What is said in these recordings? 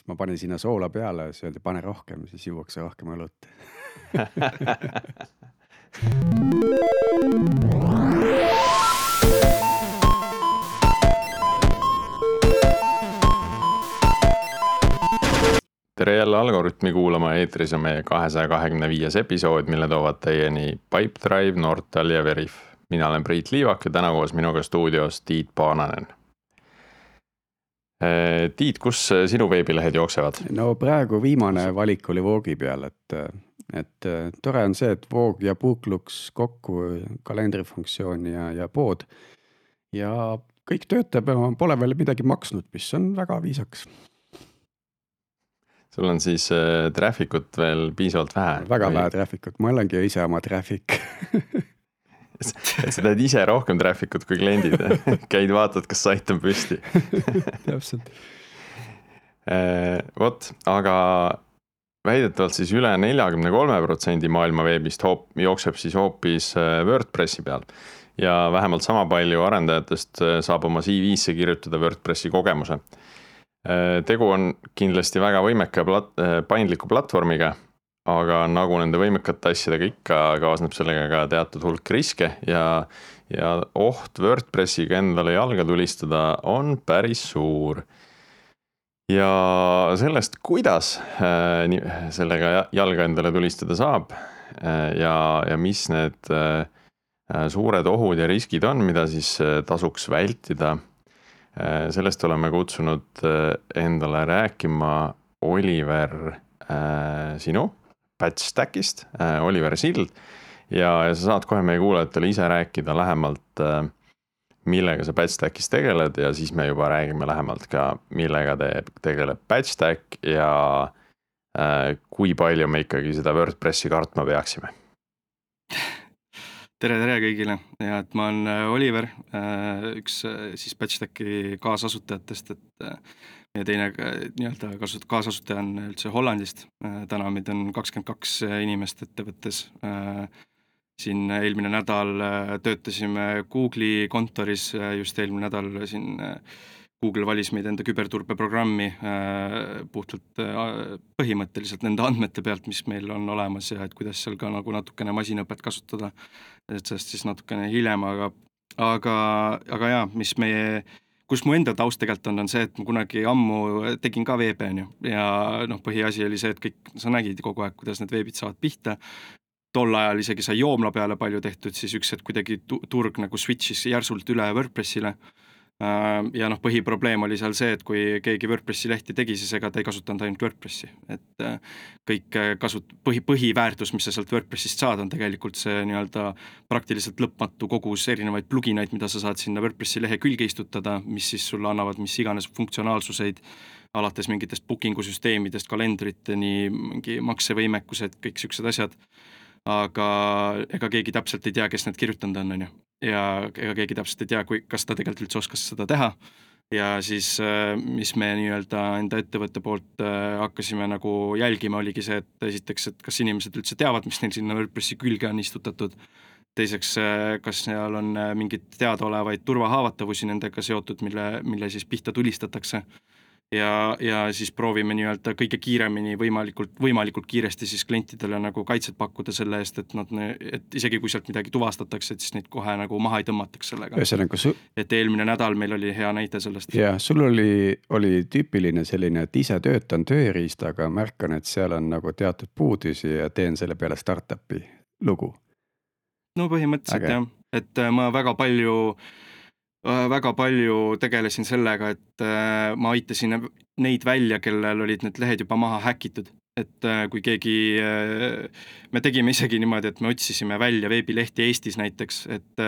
siis ma panin sinna soola peale, siis öeldi pane rohkem, siis juuakse rohkem õlut tere jälle Algorütmi kuulama, eetris on meie kahesaja kahekümne viies episood, mille toovad teieni Pipedrive, Nortal ja Veriff. mina olen Priit Liivak ja täna koos minuga stuudios Tiit Paananen. Eh, Tiit, kus sinu veebilehed jooksevad? no praegu viimane valik oli Voogi peal, et, et tore on see, et Voog ja Booklux kokku, kalendrifunktsioon ja, ja pood. ja kõik töötab ja pole veel midagi maksnud, mis on väga viisakas sul on siis äh, traffic ut veel piisavalt vähe. väga või... vähe traffic ut, ma olengi ise oma traffic et sa teed ise rohkem traffic ut kui kliendid käid, vaatad, kas sait on püsti. Täpselt. Äh, vot, aga väidetavalt siis üle neljakümne kolme protsendi maailma veebist hoop-, jookseb siis hoopis äh, WordPressi peal. ja vähemalt sama palju arendajatest äh, saab oma CV-sse kirjutada WordPressi kogemuse. Tegu on kindlasti väga võimeka plat-, paindliku platvormiga, aga nagu nende võimekate asjadega ikka, kaasneb sellega ka teatud hulk riske ja, ja oht WordPressiga endale jalga tulistada on päris suur. ja sellest, kuidas äh, sellega jalga endale tulistada saab ja, ja mis need suured ohud ja riskid on, mida siis tasuks vältida Äh, sellest oleme kutsunud äh, endale rääkima Oliver äh, sinu, Patchstackist, Oliver Sild. ja, ja sa saad kohe meie kuulajatele ise rääkida lähemalt, millega sa Patchstackis tegeled ja siis me juba räägime lähemalt ka, millega teeb, tegeleb Patchstack ja kui palju me ikkagi seda WordPressi kartma peaksime tere, tere kõigile ja et ma olen äh, Oliver, äh, üks äh, siis Patchtecki kaasasutajatest, et meie teine nii-öelda kasut-, kaasasutaja on üldse Hollandist, täna meid on kakskümmend kaks inimest ettevõttes. siin eelmine nädal töötasime Google'i kontoris, just eelmine nädal siin Google valis meid enda küberturbeprogrammi äh, puhtalt äh, põhimõtteliselt nende andmete pealt, mis meil on olemas ja et kuidas seal ka nagu natukene masinõpet kasutada. et sellest siis natukene hiljem, aga, aga, aga jaa, mis meie, kus mu enda taust tegelikult on, on see, et ma kunagi ammu tegin ka veebe, on ju, ja noh, põhiasi oli see, et kõik, sa nägid kogu aeg, kuidas need veebid saavad pihta, tol ajal isegi sai joomla peale palju tehtud, siis üks hetk kuidagi turg nagu switch'is järsult üle WordPressile ja noh, põhiprobleem oli seal see, et kui keegi WordPressi lehti tegi, siis ega ta ei kasutanud ainult WordPressi, et äh, kõik äh, kasut-, põhi, põhiväärtus, mis sa sealt WordPressist saad, on tegelikult see nii-öelda praktiliselt lõpmatu kogus erinevaid pluginaid, mida sa saad sinna WordPressi lehe külge istutada, mis siis sulle annavad mis iganes funktsionaalsuseid, alates mingitest booking'u süsteemidest, kalendriteni, mingi maksevõimekused, kõik siuksed asjad aga ega keegi täpselt ei tea, kes need kirjutanud on, on ju. Ja ega keegi täpselt ei tea, kui, kas ta tegelikult üldse oskas seda teha. ja siis, äh, mis me nii-öelda enda ettevõtte poolt äh, hakkasime nagu jälgima, oligi see, et esiteks, et kas inimesed üldse teavad, mis neil sinna WordPressi külge on istutatud. teiseks, äh, kas seal on mingeid teadaolevaid turvahaavatavussi nendega seotud, mille, mille siis pihta tulistatakse ja, ja siis proovime nii-öelda kõige kiiremini võimalikult, võimalikult kiiresti siis klientidele nagu kaitset pakkuda selle eest, et nad, et isegi kui sealt midagi tuvastatakse, et siis neid kohe nagu maha ei tõmmataks sellega. ühesõnaga su-. et eelmine nädal meil oli hea näide sellest. jah, sul oli, oli tüüpiline selline, et ise töötan tööriistaga, märkan, et seal on nagu teatud puudusi ja teen selle peale startup'i lugu. no põhimõtteliselt Äge. jah, et äh, ma väga palju Äh, väga palju tegelesin sellega, et äh, ma aitasin neid välja, kellel olid need lehed juba maha häkitud. et äh, kui keegi, me tegime isegi niimoodi, et me otsisime välja veebilehti Eestis näiteks, et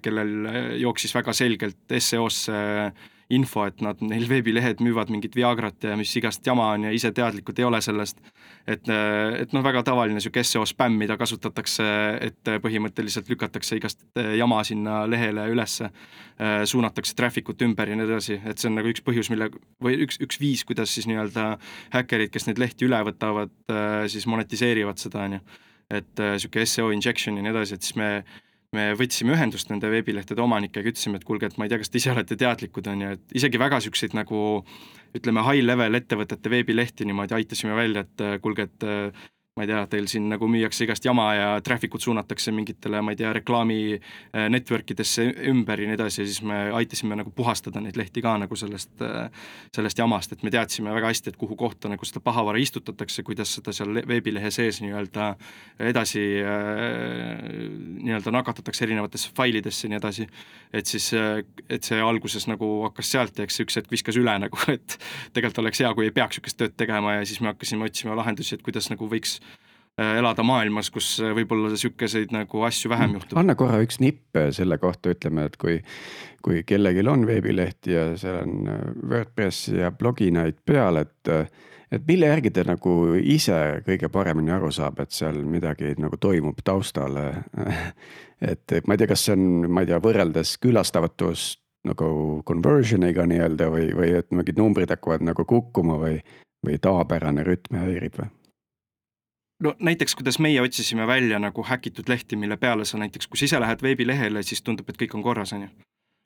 kellel jooksis väga selgelt SEO-sse info, et nad, neil veebilehed müüvad mingit Viagrat ja mis igast jama on ja ise teadlikud ei ole sellest. et, et noh, väga tavaline sihuke seo spämm, mida kasutatakse, et põhimõtteliselt lükatakse igast jama sinna lehele ülesse, suunatakse traffic ut ümber ja nii edasi, et see on nagu üks põhjus, mille või üks, üks viis, kuidas siis nii-öelda häkkerid, kes neid lehti üle võtavad, siis monetiseerivad seda, on ju. et sihuke seo injection ja nii edasi, et siis me me võtsime ühendust nende veebilehtede omanikega, ütlesime, et kuulge, et ma ei tea, kas te ise olete teadlikud, on ju, et isegi väga niisuguseid nagu ütleme, high level ettevõtete veebilehti niimoodi aitasime välja, et kuulge, et ma ei tea, teil siin nagu müüakse igast jama ja traffic ut suunatakse mingitele, ma ei tea, reklaami äh, network idesse ümber ja nii edasi ja siis me aitasime nagu puhastada neid lehti ka nagu sellest, äh, sellest jamast, et me teadsime väga hästi, et kuhu kohta nagu seda pahavara istutatakse, kuidas seda seal veebilehe sees nii-öelda edasi äh, nii-öelda nakatatakse erinevatesse failidesse ja nii edasi. et siis, et see alguses nagu hakkas sealt ja eks üks hetk viskas üle nagu, et tegelikult oleks hea, kui ei peaks niisugust tööd tegema ja siis me hakkasime otsima lahendusi, et kuidas nagu võiks elada maailmas, kus äh, võib-olla sihukeseid nagu asju vähem mm. juhtub. anna korra üks nipp äh, selle kohta, ütleme, et kui, kui kellelgi on veebileht ja seal on WordPress ja bloginäid peal, et, et mille järgi ta nagu ise kõige paremini aru saab, et seal midagi nagu toimub taustal et ma ei tea, kas see on, ma ei tea, võrreldes külastavatust nagu conversion'iga nii-öelda või, või et mingid numbrid hakkavad nagu kukkuma või, või tavapärane rütm häirib või? No näiteks, kuidas meie otsisime välja nagu häkitud lehti, mille peale sa näiteks, kui sa ise lähed veebilehele, siis tundub, et kõik on korras, on ju.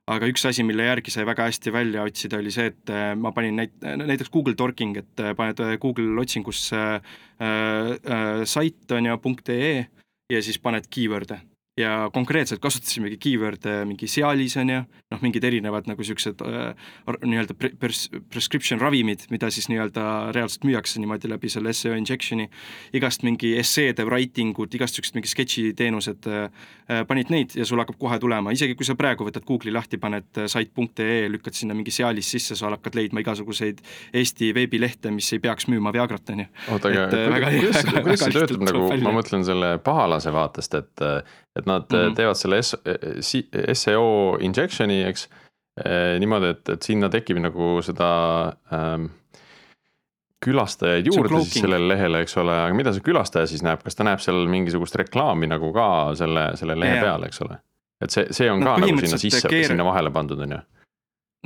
aga üks asi, mille järgi sai väga hästi välja otsida, oli see, et äh, ma panin näit-, näiteks Google Dorking, et äh, paned äh, Google otsingusse äh, äh, sait on ju, .ee ja siis paned keyword'e ja konkreetselt kasutasimegi keyword'e mingi Cialis on ju, noh, mingid erinevad nagu siuksed äh, nii-öelda pres-, prescription ravimid, mida siis nii-öelda reaalselt müüakse niimoodi läbi selle seo injection'i. igast mingi esseede writing ud, igast siuksed mingi sketši teenused äh,, panid neid ja sul hakkab kohe tulema, isegi kui sa praegu võtad Google'i lahti, paned äh, sait.ee, lükkad sinna mingi Cialis sisse, sa hakkad leidma igasuguseid Eesti veebilehte, mis ei peaks müüma Viagrat, on ju. oota, aga äh, kuidas see töötab nagu, ma mõtlen selle pahalase vaatest, et et nad mm -hmm. teevad selle seo injection'i, eks. Niimoodi, et, et sinna tekib nagu seda ähm, külastajaid juurde siis sellele lehele, eks ole, aga mida see külastaja siis näeb, kas ta näeb seal mingisugust reklaami nagu ka selle, selle lehe yeah. peal, eks ole? et see, see on no, ka nagu sinna sisse keer..., sinna vahele pandud, on ju?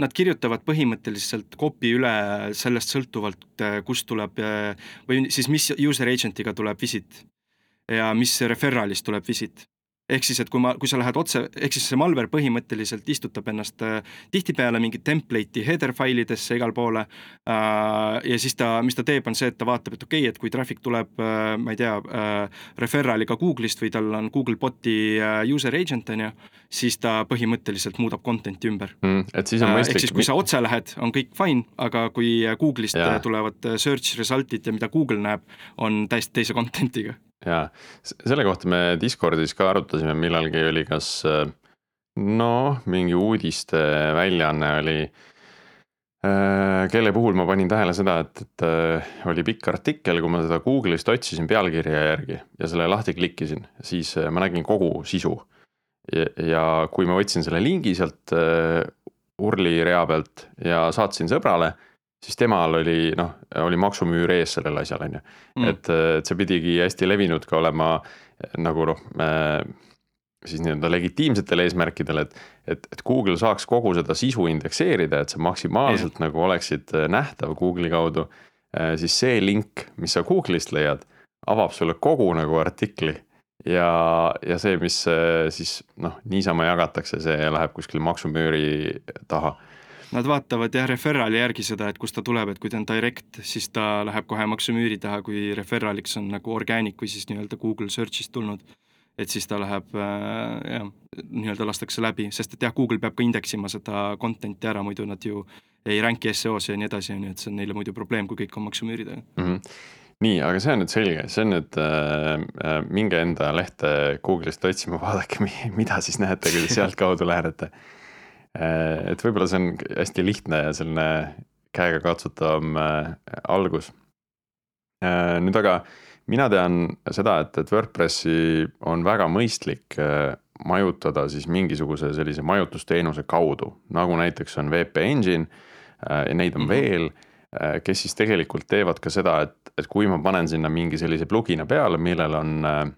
Nad kirjutavad põhimõtteliselt copy üle sellest sõltuvalt, kust tuleb või siis mis user agent'iga tuleb visit ja mis referralist tuleb visit ehk siis, et kui ma, kui sa lähed otse, ehk siis see malware põhimõtteliselt istutab ennast äh, tihtipeale mingit template'i header failidesse igale poole äh,. ja siis ta, mis ta teeb, on see, et ta vaatab, et okei okay,, et kui traffic tuleb äh,, ma ei tea äh,, referral'iga Google'ist või tal on Google bot'i äh, user agent on ju, siis ta põhimõtteliselt muudab content'i ümber mm,. et siis on äh, mõistlik äh,. ehk siis, kui sa otse lähed, on kõik fine, aga kui Google'ist ja. tulevad search result'id ja mida Google näeb, on täiesti teise content'iga jaa, selle kohta me Discordis ka arutasime, millalgi oli kas noh, mingi uudisteväljaanne oli äh, kelle puhul ma panin tähele seda, et, et äh, oli pikk artikkel, kui ma seda Google'ist otsisin pealkirja järgi ja selle lahti klikkisin, siis äh, ma nägin kogu sisu. ja kui ma võtsin selle lingi sealt urli rea pealt ja saatsin sõbrale siis temal oli noh, oli maksumüür ees sellel asjal, on ju. Mm. et, et see pidigi hästi levinud ka olema nagu noh äh,, siis nii-öelda legitiimsetel eesmärkidel, et. et, et Google saaks kogu seda sisu indekseerida, et sa maksimaalselt yeah. nagu oleksid nähtav Google'i kaudu äh,. siis see link, mis sa Google'ist leiad, avab sulle kogu nagu artikli ja, ja see, mis siis noh, niisama jagatakse, see läheb kuskile maksumüüri taha Nad vaatavad jah, referrali järgi seda, et kust ta tuleb, et kui ta on direct, siis ta läheb kohe maksumüüri taha, kui referraliks on nagu organic või siis nii-öelda Google search'ist tulnud. et siis ta läheb äh, jah, nii-öelda lastakse läbi, sest et jah, Google peab ka indeksima seda content'i ära, muidu nad ju ei rank'i SEO-s ja nii edasi, on ju, et see on neile muidu probleem, kui kõik on maksumüüri taga mm. -hmm nii, aga see on nüüd selge, see on nüüd äh,, äh minge enda lehte Google'ist otsima, vaadake, mida siis näete, kui te sealtkaudu lähenete Äh, et võib-olla see on hästi lihtne ja selline käegakatsutav äh, algus. Äh, nüüd aga mina tean seda, et, et Wordpressi on väga mõistlik majutada siis mingisuguse sellise majutusteenuse kaudu, nagu näiteks on VP Engine ja neid on mm -hmm. veel, kes siis tegelikult teevad ka seda, et, et kui ma panen sinna mingi sellise plugin'a peale, millel on Äh,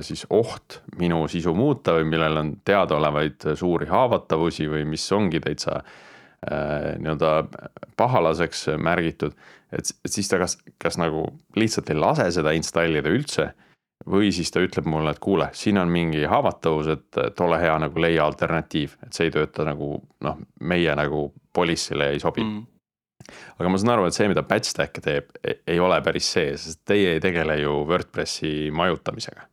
siis oht minu sisu muuta või millel on teadaolevaid suuri haavatavusi või mis ongi täitsa äh, nii-öelda pahalaseks märgitud. et, siis ta kas, kas nagu lihtsalt ei lase seda installida üldse või siis ta ütleb mulle, et kuule, siin on mingi haavatavus, et, et ole hea nagu leia alternatiiv, et see ei tööta nagu noh, meie nagu policy'le ei sobi mm aga ma saan aru, et see, mida Patchstack teeb, ei ole päris see, sest teie ei tegele ju WordPressi majutamisega.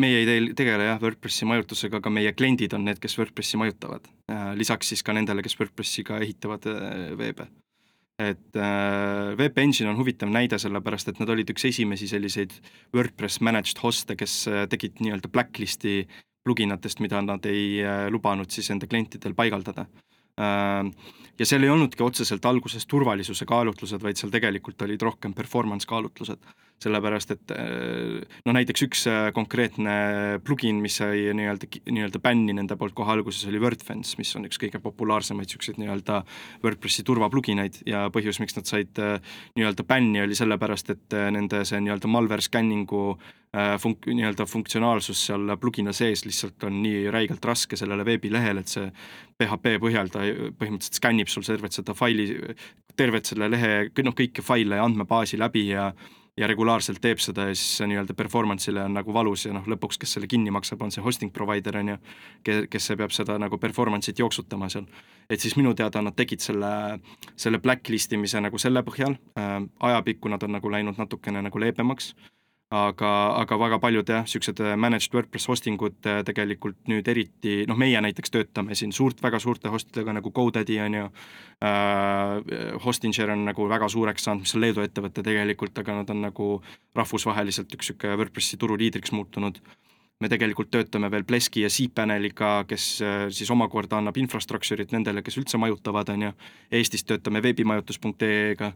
Meie ei tegele jah WordPressi majutusega, aga meie kliendid on need, kes WordPressi majutavad. Äh, lisaks siis ka nendele, kes WordPressiga ehitavad äh, veebe et äh, Web Engine on huvitav näide, sellepärast et nad olid üks esimesi selliseid WordPress managed host'e, kes äh, tegid nii-öelda blacklist'i pluginatest, mida nad ei äh, lubanud siis enda klientidel paigaldada äh,. ja seal ei olnudki otseselt alguses turvalisuse kaalutlused, vaid seal tegelikult olid rohkem performance kaalutlused sellepärast et äh, no näiteks üks äh, konkreetne plugin, mis sai nii-öelda, nii-öelda bänni nende poolt kohe alguses, oli WordFence, mis on üks kõige populaarsemaid niisuguseid nii-öelda WordPressi turvapluginaid ja põhjus, miks nad said äh, nii-öelda bänni, oli sellepärast, et nende see nii-öelda malware scanningu funk-, nii-öelda funktsionaalsus seal plugina sees lihtsalt on nii räigelt raske sellele veebilehele, et see PHP põhjal ta põhimõtteliselt skännib sul tervet seda faili, tervet selle lehe, noh, kõiki faile ja andmebaasi läbi ja ja regulaarselt teeb seda ja siis see nii-öelda performance'ile on nagu valus ja noh, lõpuks, kes selle kinni maksab, on see hosting provider on ju, kes peab seda nagu performance'it jooksutama seal. et siis minu teada nad tegid selle, selle blacklist imise nagu selle põhjal äh,, ajapikku nad on nagu läinud natukene nagu leebemaks aga, aga väga paljud jah, niisugused äh, managed WordPress hosting ud äh, tegelikult nüüd eriti, noh, meie näiteks töötame siin suurt, väga suurte host idega nagu GoDaddy on ju äh,, Hostinger on nagu väga suureks saanud, mis on Leedu ettevõte tegelikult, aga nad on nagu rahvusvaheliselt üks niisugune WordPressi turuliidriks muutunud me tegelikult töötame veel Bleski ja cPaneliga, kes äh, siis omakorda annab infrastructure'it nendele, kes üldse majutavad, on ju. Eestis töötame veebimajutus.ee-ga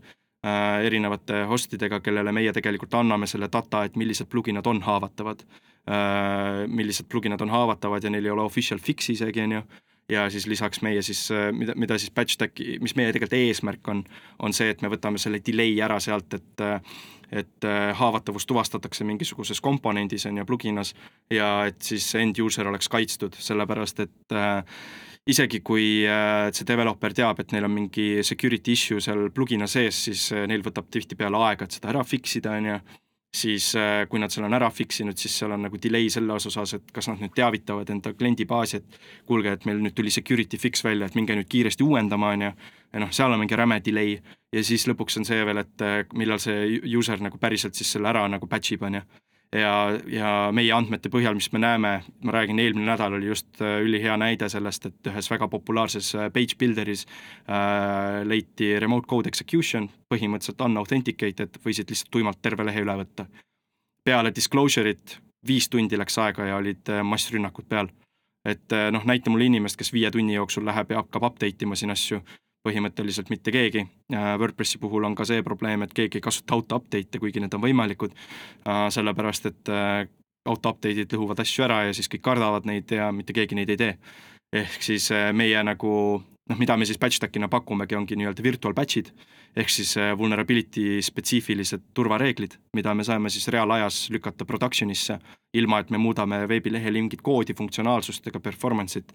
erinevate host idega, kellele meie tegelikult anname selle data, et millised pluginad on haavatavad äh,. millised pluginad on haavatavad ja neil ei ole official fix'i isegi, on ju ja siis lisaks meie siis, äh, mida, mida siis Patchtagi, mis meie tegelikult eesmärk on, on see, et me võtame selle delay ära sealt, et et äh, haavatavus tuvastatakse mingisuguses komponendis, on ju, pluginas, ja et siis end user oleks kaitstud, sellepärast et äh, isegi kui äh, see developer teab, et neil on mingi security issue seal plugina sees, siis äh, neil võtab tihtipeale aega, et seda ära fix ida, on ju, siis äh, kui nad selle on ära fix inud, siis seal on nagu delay selles osas, et kas nad nüüd teavitavad enda kliendibaasi, et kuulge, et meil nüüd tuli security fix välja, et minge nüüd kiiresti uuendama, on ju, ja noh, seal on mingi räme delay. Ja siis lõpuks on see veel, et millal see user nagu päriselt siis selle ära nagu patch ib, on ju ja, ja meie andmete põhjal, mis me näeme, ma räägin, eelmine nädal oli just äh, ülihea näide sellest, et ühes väga populaarses äh, page builder'is äh, leiti remote code execution, põhimõtteliselt unauthenticated, võisid lihtsalt tuimalt terve lehe üle võtta. peale disclosure'it viis tundi läks aega ja olid äh, massrünnakud peal. et noh, näita mulle inimest, kes viie tunni jooksul läheb ja hakkab update ima siin asju põhimõtteliselt mitte keegi. WordPressi puhul on ka see probleem, et keegi ei kasuta auto update'e, kuigi need on võimalikud, sellepärast et äh, auto update'id lõhuvad asju ära ja siis kõik kardavad neid ja mitte keegi neid ei tee. ehk siis äh, meie nagu noh, mida me siis patchstack'ina pakumegi, ongi nii-öelda virtual patch'id ehk siis äh, vulnerability spetsiifilised turvareeglid, mida me saame siis reaalajas lükata production'isse, ilma et me muudame veebilehel mingit koodi, funktsionaalsust ega performance'it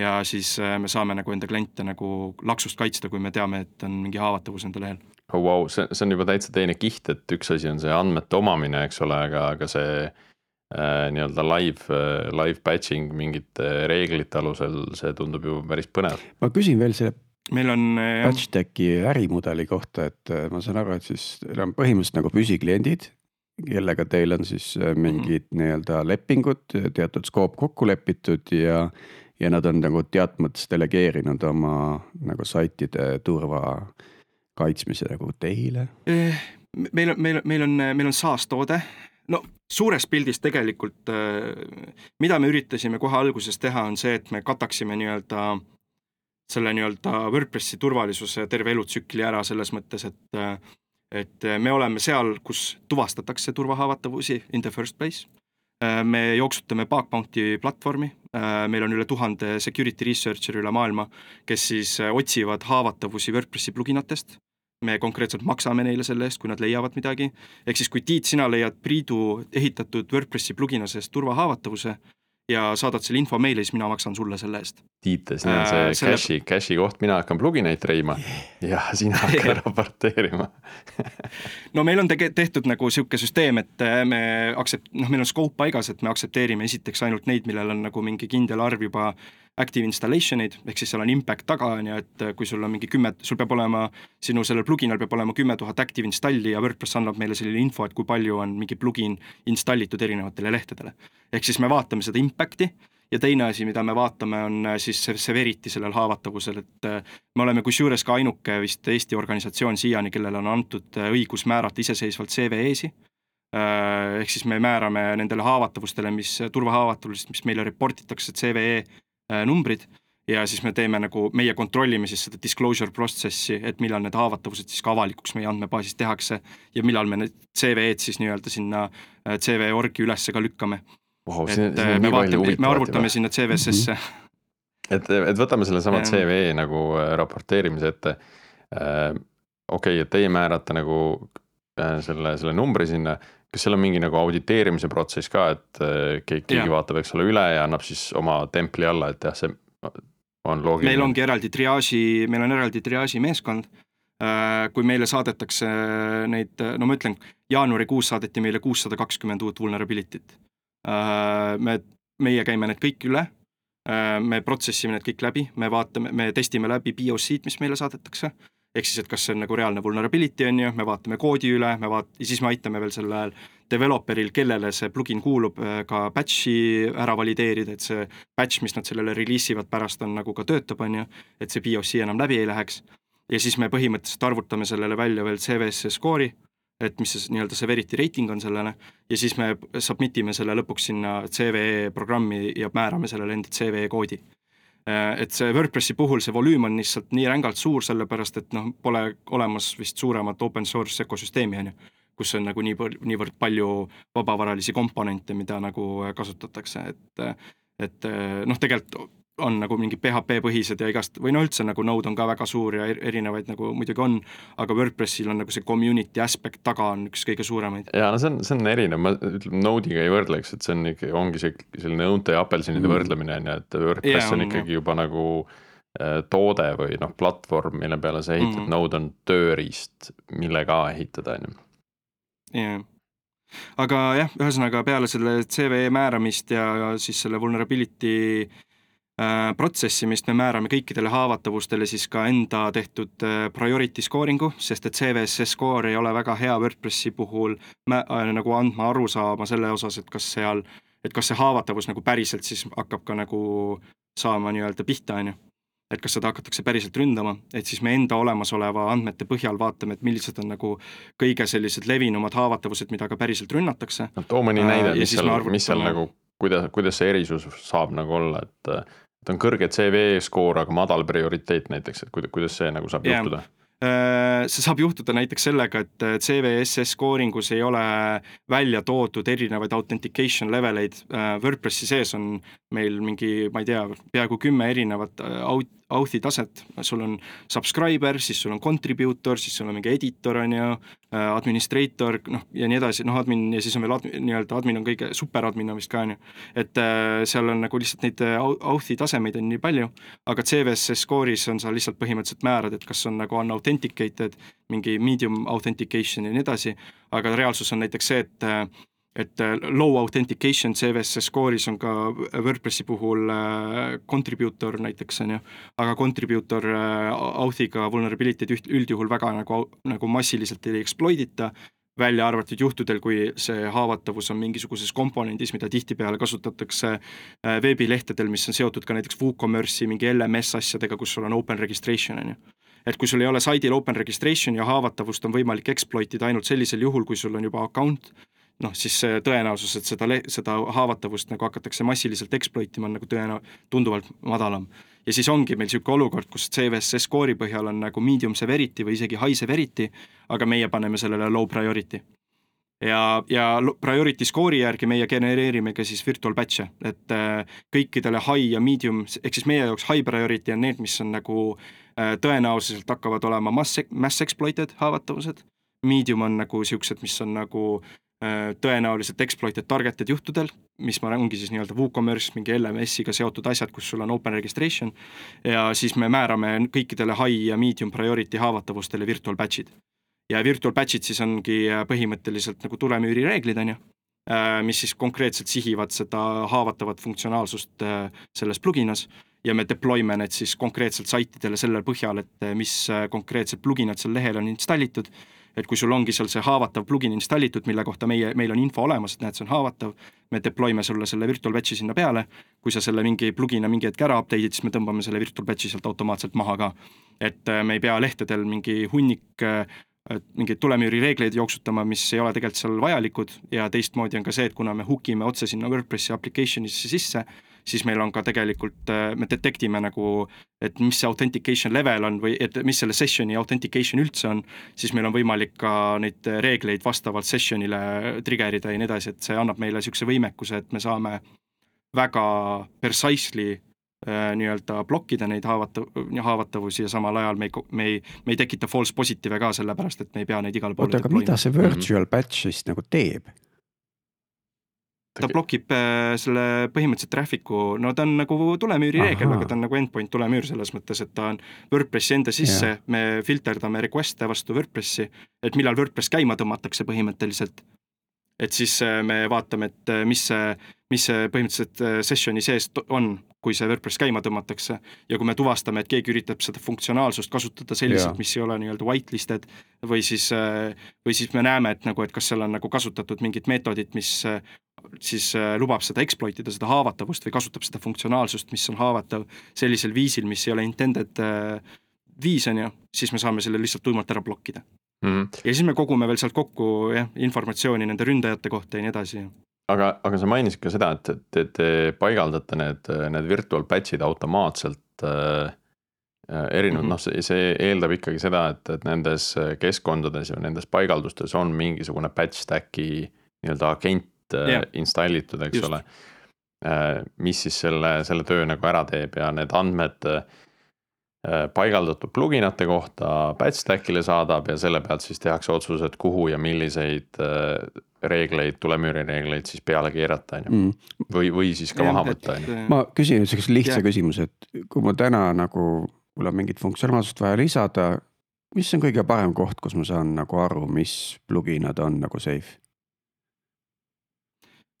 ja siis äh, me saame nagu enda kliente nagu laksust kaitsta, kui me teame, et on mingi haavatavus nende lehel. oh vau wow., see, see on juba täitsa teine kiht, et üks asi on see andmete omamine, eks ole, aga, aga see äh, nii-öelda live äh,, live batching mingite reeglite alusel, see tundub ju päris põnev. ma küsin veel selle meil on äh, Patchteki ärimudeli kohta, et ma saan aru, et siis teil on põhimõtteliselt nagu püsikliendid, kellega teil on siis mingid mm -hmm. nii-öelda lepingud, teatud skoop kokku lepitud ja ja nad on nagu teatud mõttes delegeerinud oma nagu saitide turva kaitsmise nagu teile? Eh, meil on, meil, meil on, meil on SaaS toode, no suures pildis tegelikult, eh, mida me üritasime kohe alguses teha, on see, et me kataksime nii-öelda selle nii-öelda WordPressi turvalisuse terve elutsükli ära selles mõttes, et et me oleme seal, kus tuvastatakse turvahaavatavavusi in the first place me jooksutame Bugbounty platvormi, äh, meil on üle tuhande security researcher'i üle maailma, kes siis äh, otsivad haavatavusi WordPressi pluginatest. me konkreetselt maksame neile selle eest, kui nad leiavad midagi. ehk siis, kui Tiit, sina leiad Priidu ehitatud WordPressi plugina seest turvahaavatavuse ja saadad selle info meile, siis mina maksan sulle selle eest. Tiit, siin on see äh, selle... cash'i, cash'i koht, mina hakkan plugineid treima. Ja sina hakkad raporteerima. No meil on tege-, tehtud nagu sihuke süsteem, et äh, me aktsept-, noh, meil on scope paigas, et me aktsepteerime esiteks ainult neid, millel on nagu mingi kindel arv juba active installation eid, ehk siis seal on impact taga, on ju, et kui sul on mingi kümme, sul peab olema, sinu sellel pluginal peab olema kümme tuhat active installi ja WordPress annab meile selline info, et kui palju on mingi plugin installitud erinevatele lehtedele. ehk siis me vaatame seda impact'i ja teine asi, mida me vaatame, on siis see severity sellel haavatavusel, et me oleme kusjuures ka ainuke vist Eesti organisatsioon siiani, kellele on antud õigus määrata iseseisvalt CVE-si ehk siis me määrame nendele haavatavustele, mis, turvahaavatavusest, mis meile report itakse, CVE Äh, numbrid ja siis me teeme nagu, meie kontrollime siis seda disclosure protsessi, et millal need haavatavused siis ka avalikuks meie andmebaasis tehakse ja millal me need CV-d siis nii-öelda sinna äh, CV orgi ülesse ka lükkame wow,. et äh, me vaatame, me arvutame sinna CV-sse mm. -hmm. et, et võtame sellesama CV nagu raporteerimise ette. okei okay,, et teie määrate nagu selle, selle numbri sinna kas seal on mingi nagu auditeerimise protsess ka, et äh, keegi, keegi vaatab, eks ole, üle ja annab siis oma templi alla, et jah, see on loogiline. meil ongi eraldi triaaži, meil on eraldi triaaži meeskond. Äh, kui meile saadetakse neid, no ma ütlen, jaanuarikuus saadeti meile kuussada kakskümmend uut vulnerability't. Me, meie käime need kõik üle. me protsessime need kõik läbi, me vaatame, me testime läbi POC-d, mis meile saadetakse ehk siis, et kas see on nagu reaalne vulnerability, on ju, me vaatame koodi üle, me vaat-, ja siis me aitame veel sellel developer'il, kellele see plugin kuulub, äh, ka batch'i ära valideerida, et see batch, mis nad sellele release ivad pärast, on nagu ka töötab, on ju, et see POC enam läbi ei läheks. ja siis me põhimõtteliselt arvutame sellele välja veel CVS skoori, et mis see nii-öelda severity rating on sellele, ja siis me submit ime selle lõpuks sinna CVE programmi ja määrame sellele enda CVE koodi et see WordPressi puhul see volüüm on lihtsalt nii rängalt suur, sellepärast et noh, pole olemas vist suuremat open source ökosüsteemi, on ju, kus on nagu nii, niivõrd palju vabavaralisi komponente, mida nagu kasutatakse, et et noh, tegelikult on nagu mingid PHP põhised ja igast või no üldse nagu Node on ka väga suur ja erinevaid nagu muidugi on, aga WordPressil on nagu see community aspect taga on üks kõige suuremaid. ja no see on, see on erinev, ma ütleme Node'iga ei võrdleks, et see on ikka, ongi see selline õunte ja apelsinide mm. võrdlemine on ju, et WordPress yeah, on, on ikkagi juba nagu äh, toode või noh, platvorm, mille peale sa ehitad mm., Node on tööriist, millega ehitada, on ju. jah aga jah, ühesõnaga peale selle CVE määramist ja siis selle vulnerability Äh, protsessimist me määrame kõikidele haavatavustele siis ka enda tehtud äh, priority scoring'u, sest et CVSS score ei ole väga hea WordPressi puhul mä, äh, nagu andma aru saama selle osas, et kas seal, et kas see haavatavus nagu päriselt siis hakkab ka nagu saama nii-öelda pihta, on ju. et kas seda hakatakse päriselt ründama, et siis me enda olemasoleva andmete põhjal vaatame, et millised on nagu kõige sellised levinumad haavatavused, mida ka päriselt rünnatakse. no too mõni näide, mis seal, mis seal nagu, kuidas, kuidas see erisus saab nagu olla, et et on kõrge CVE skoor, aga madal prioriteet näiteks, et kuidas see nagu saab yeah. juhtuda? Äh, see saab juhtuda näiteks sellega, et CVSS skooringus ei ole välja toodud erinevaid authentication leveleid. Äh, WordPressi sees on meil mingi, ma ei tea, peaaegu kümme erinevat äh, aut-, auth'i taset, sul on subscriber, siis sul on contributor, siis sul on mingi editor, on ju, äh, administrator, noh, ja nii edasi, noh, admin ja siis on veel admin, nii-öelda admin on kõige, superadmin on vist ka, on ju. et äh, seal on nagu lihtsalt neid äh, auth'i tasemeid on nii palju, aga CVSS score'is on sa lihtsalt põhimõtteliselt määrad, et kas on nagu unauthenticated, mingi medium authentication ja nii edasi, aga reaalsus on näiteks see, et et äh, low authentication CVS score'is on ka WordPressi puhul äh, contributor näiteks on ju, aga contributor äh, auth'iga vulnerability'd üht, üldjuhul väga nagu, nagu massiliselt ei exploit ita, välja arvatud juhtudel, kui see haavatavus on mingisuguses komponendis, mida tihtipeale kasutatakse veebilehtedel, mis on seotud ka näiteks WooCommerce'i mingi LMS asjadega, kus sul on open registration on ju. Et kui sul ei ole saidil open registration ja haavatavust on võimalik exploit ida ainult sellisel juhul, kui sul on juba account, noh, siis see tõenäosus, et seda, seda haavatavust nagu hakatakse massiliselt exploit ima, on nagu tõena-, tunduvalt madalam. ja siis ongi meil niisugune olukord, kus CVSS score'i põhjal on nagu medium severity või isegi high severity, aga meie paneme sellele low priority. ja, ja priority score'i järgi meie genereerime ka siis virtual batch'e, et äh, kõikidele high ja medium, ehk siis meie jaoks high priority on need, mis on nagu äh, tõenäoliselt hakkavad olema mass, mass exploited haavatavused, medium on nagu niisugused, mis on nagu tõenäoliselt exploited targeted juhtudel, mis ma, ongi siis nii-öelda WooCommerce, mingi LMS-iga seotud asjad, kus sul on open registration ja siis me määrame kõikidele high ja medium priority haavatavustele virtual batch'id. ja virtual batch'id siis ongi põhimõtteliselt nagu tulemüüri reeglid, on ju, mis siis konkreetselt sihivad seda haavatavat funktsionaalsust selles pluginas ja me deploy me need siis konkreetselt saitidele selle põhjal, et mis konkreetsed pluginad seal lehel on installitud et kui sul ongi seal see haavatav plugin installitud, mille kohta meie, meil on info olemas, et näed, see on haavatav, me deploy me sulle selle virtual batch'i sinna peale, kui sa selle mingi plugin'a mingi hetk ära update'id, siis me tõmbame selle virtual batch'i sealt automaatselt maha ka. et äh, me ei pea lehtedel mingi hunnik äh, mingeid tulemüüri reegleid jooksutama, mis ei ole tegelikult seal vajalikud ja teistmoodi on ka see, et kuna me hook ime otse sinna WordPressi application'isse sisse, siis meil on ka tegelikult, äh, me detect ime nagu, et mis see authentication level on või et mis selle session'i authentication üldse on, siis meil on võimalik ka neid reegleid vastavalt session'ile trigger ida ja nii edasi, et see annab meile niisuguse võimekuse, et me saame väga precisely äh, nii-öelda blokkida neid haavata-, haavatavusi ja samal ajal me ei, me ei, me ei tekita false positive'e ka, sellepärast et me ei pea neid igale poole oota, aga mida see virtual batch siis nagu teeb? Ta blokib äh, selle põhimõtteliselt traffic'u, no ta on nagu tulemüüri reegel, aga ta on nagu endpoint tulemüür selles mõttes, et ta on WordPressi enda sisse, me filterdame request'e vastu WordPressi, et millal WordPress käima tõmmatakse põhimõtteliselt. Et siis äh, me vaatame, et äh, mis see, mis see põhimõtteliselt session'i sees on, kui see WordPress käima tõmmatakse. ja kui me tuvastame, et keegi üritab seda funktsionaalsust kasutada selliselt, mis ei ole nii-öelda whitelisted või siis, või siis me näeme, et nagu, et kas seal on nagu kasutatud mingit meetodit, mis siis äh, lubab seda exploit ida, seda haavatavust või kasutab seda funktsionaalsust, mis on haavatav sellisel viisil, mis ei ole intended äh, viis, on ju, siis me saame selle lihtsalt tuimalt ära blokkida mm. ja siis me kogume veel sealt kokku jah, informatsiooni nende ründajate kohta ja nii edasi. aga, aga sa mainisid ka seda, et, et, et te paigaldate need, need virtual batch'id automaatselt äh, erinevad mm -hmm., noh, see, see eeldab ikkagi seda, et, et nendes keskkondades ja nendes paigaldustes on mingisugune batch stack'i nii-öelda agent yeah. Äh, installitud, eks Just. ole. Äh, mis siis selle, selle töö nagu ära teeb ja need andmed äh, paigaldatud pluginate kohta batch stack'ile saadab ja selle pealt siis tehakse otsused, kuhu ja milliseid reegleid, tulemüüri reegleid siis peale keerata, on ju. Mm. või, või siis ka maha võtta, on ju. ma küsin nüüd sellise lihtsa yeah. küsimuse, et kui ma täna nagu, mul on mingit funktsionaalsust vaja lisada, mis on kõige parem koht, kus ma saan nagu aru, mis pluginad on nagu safe?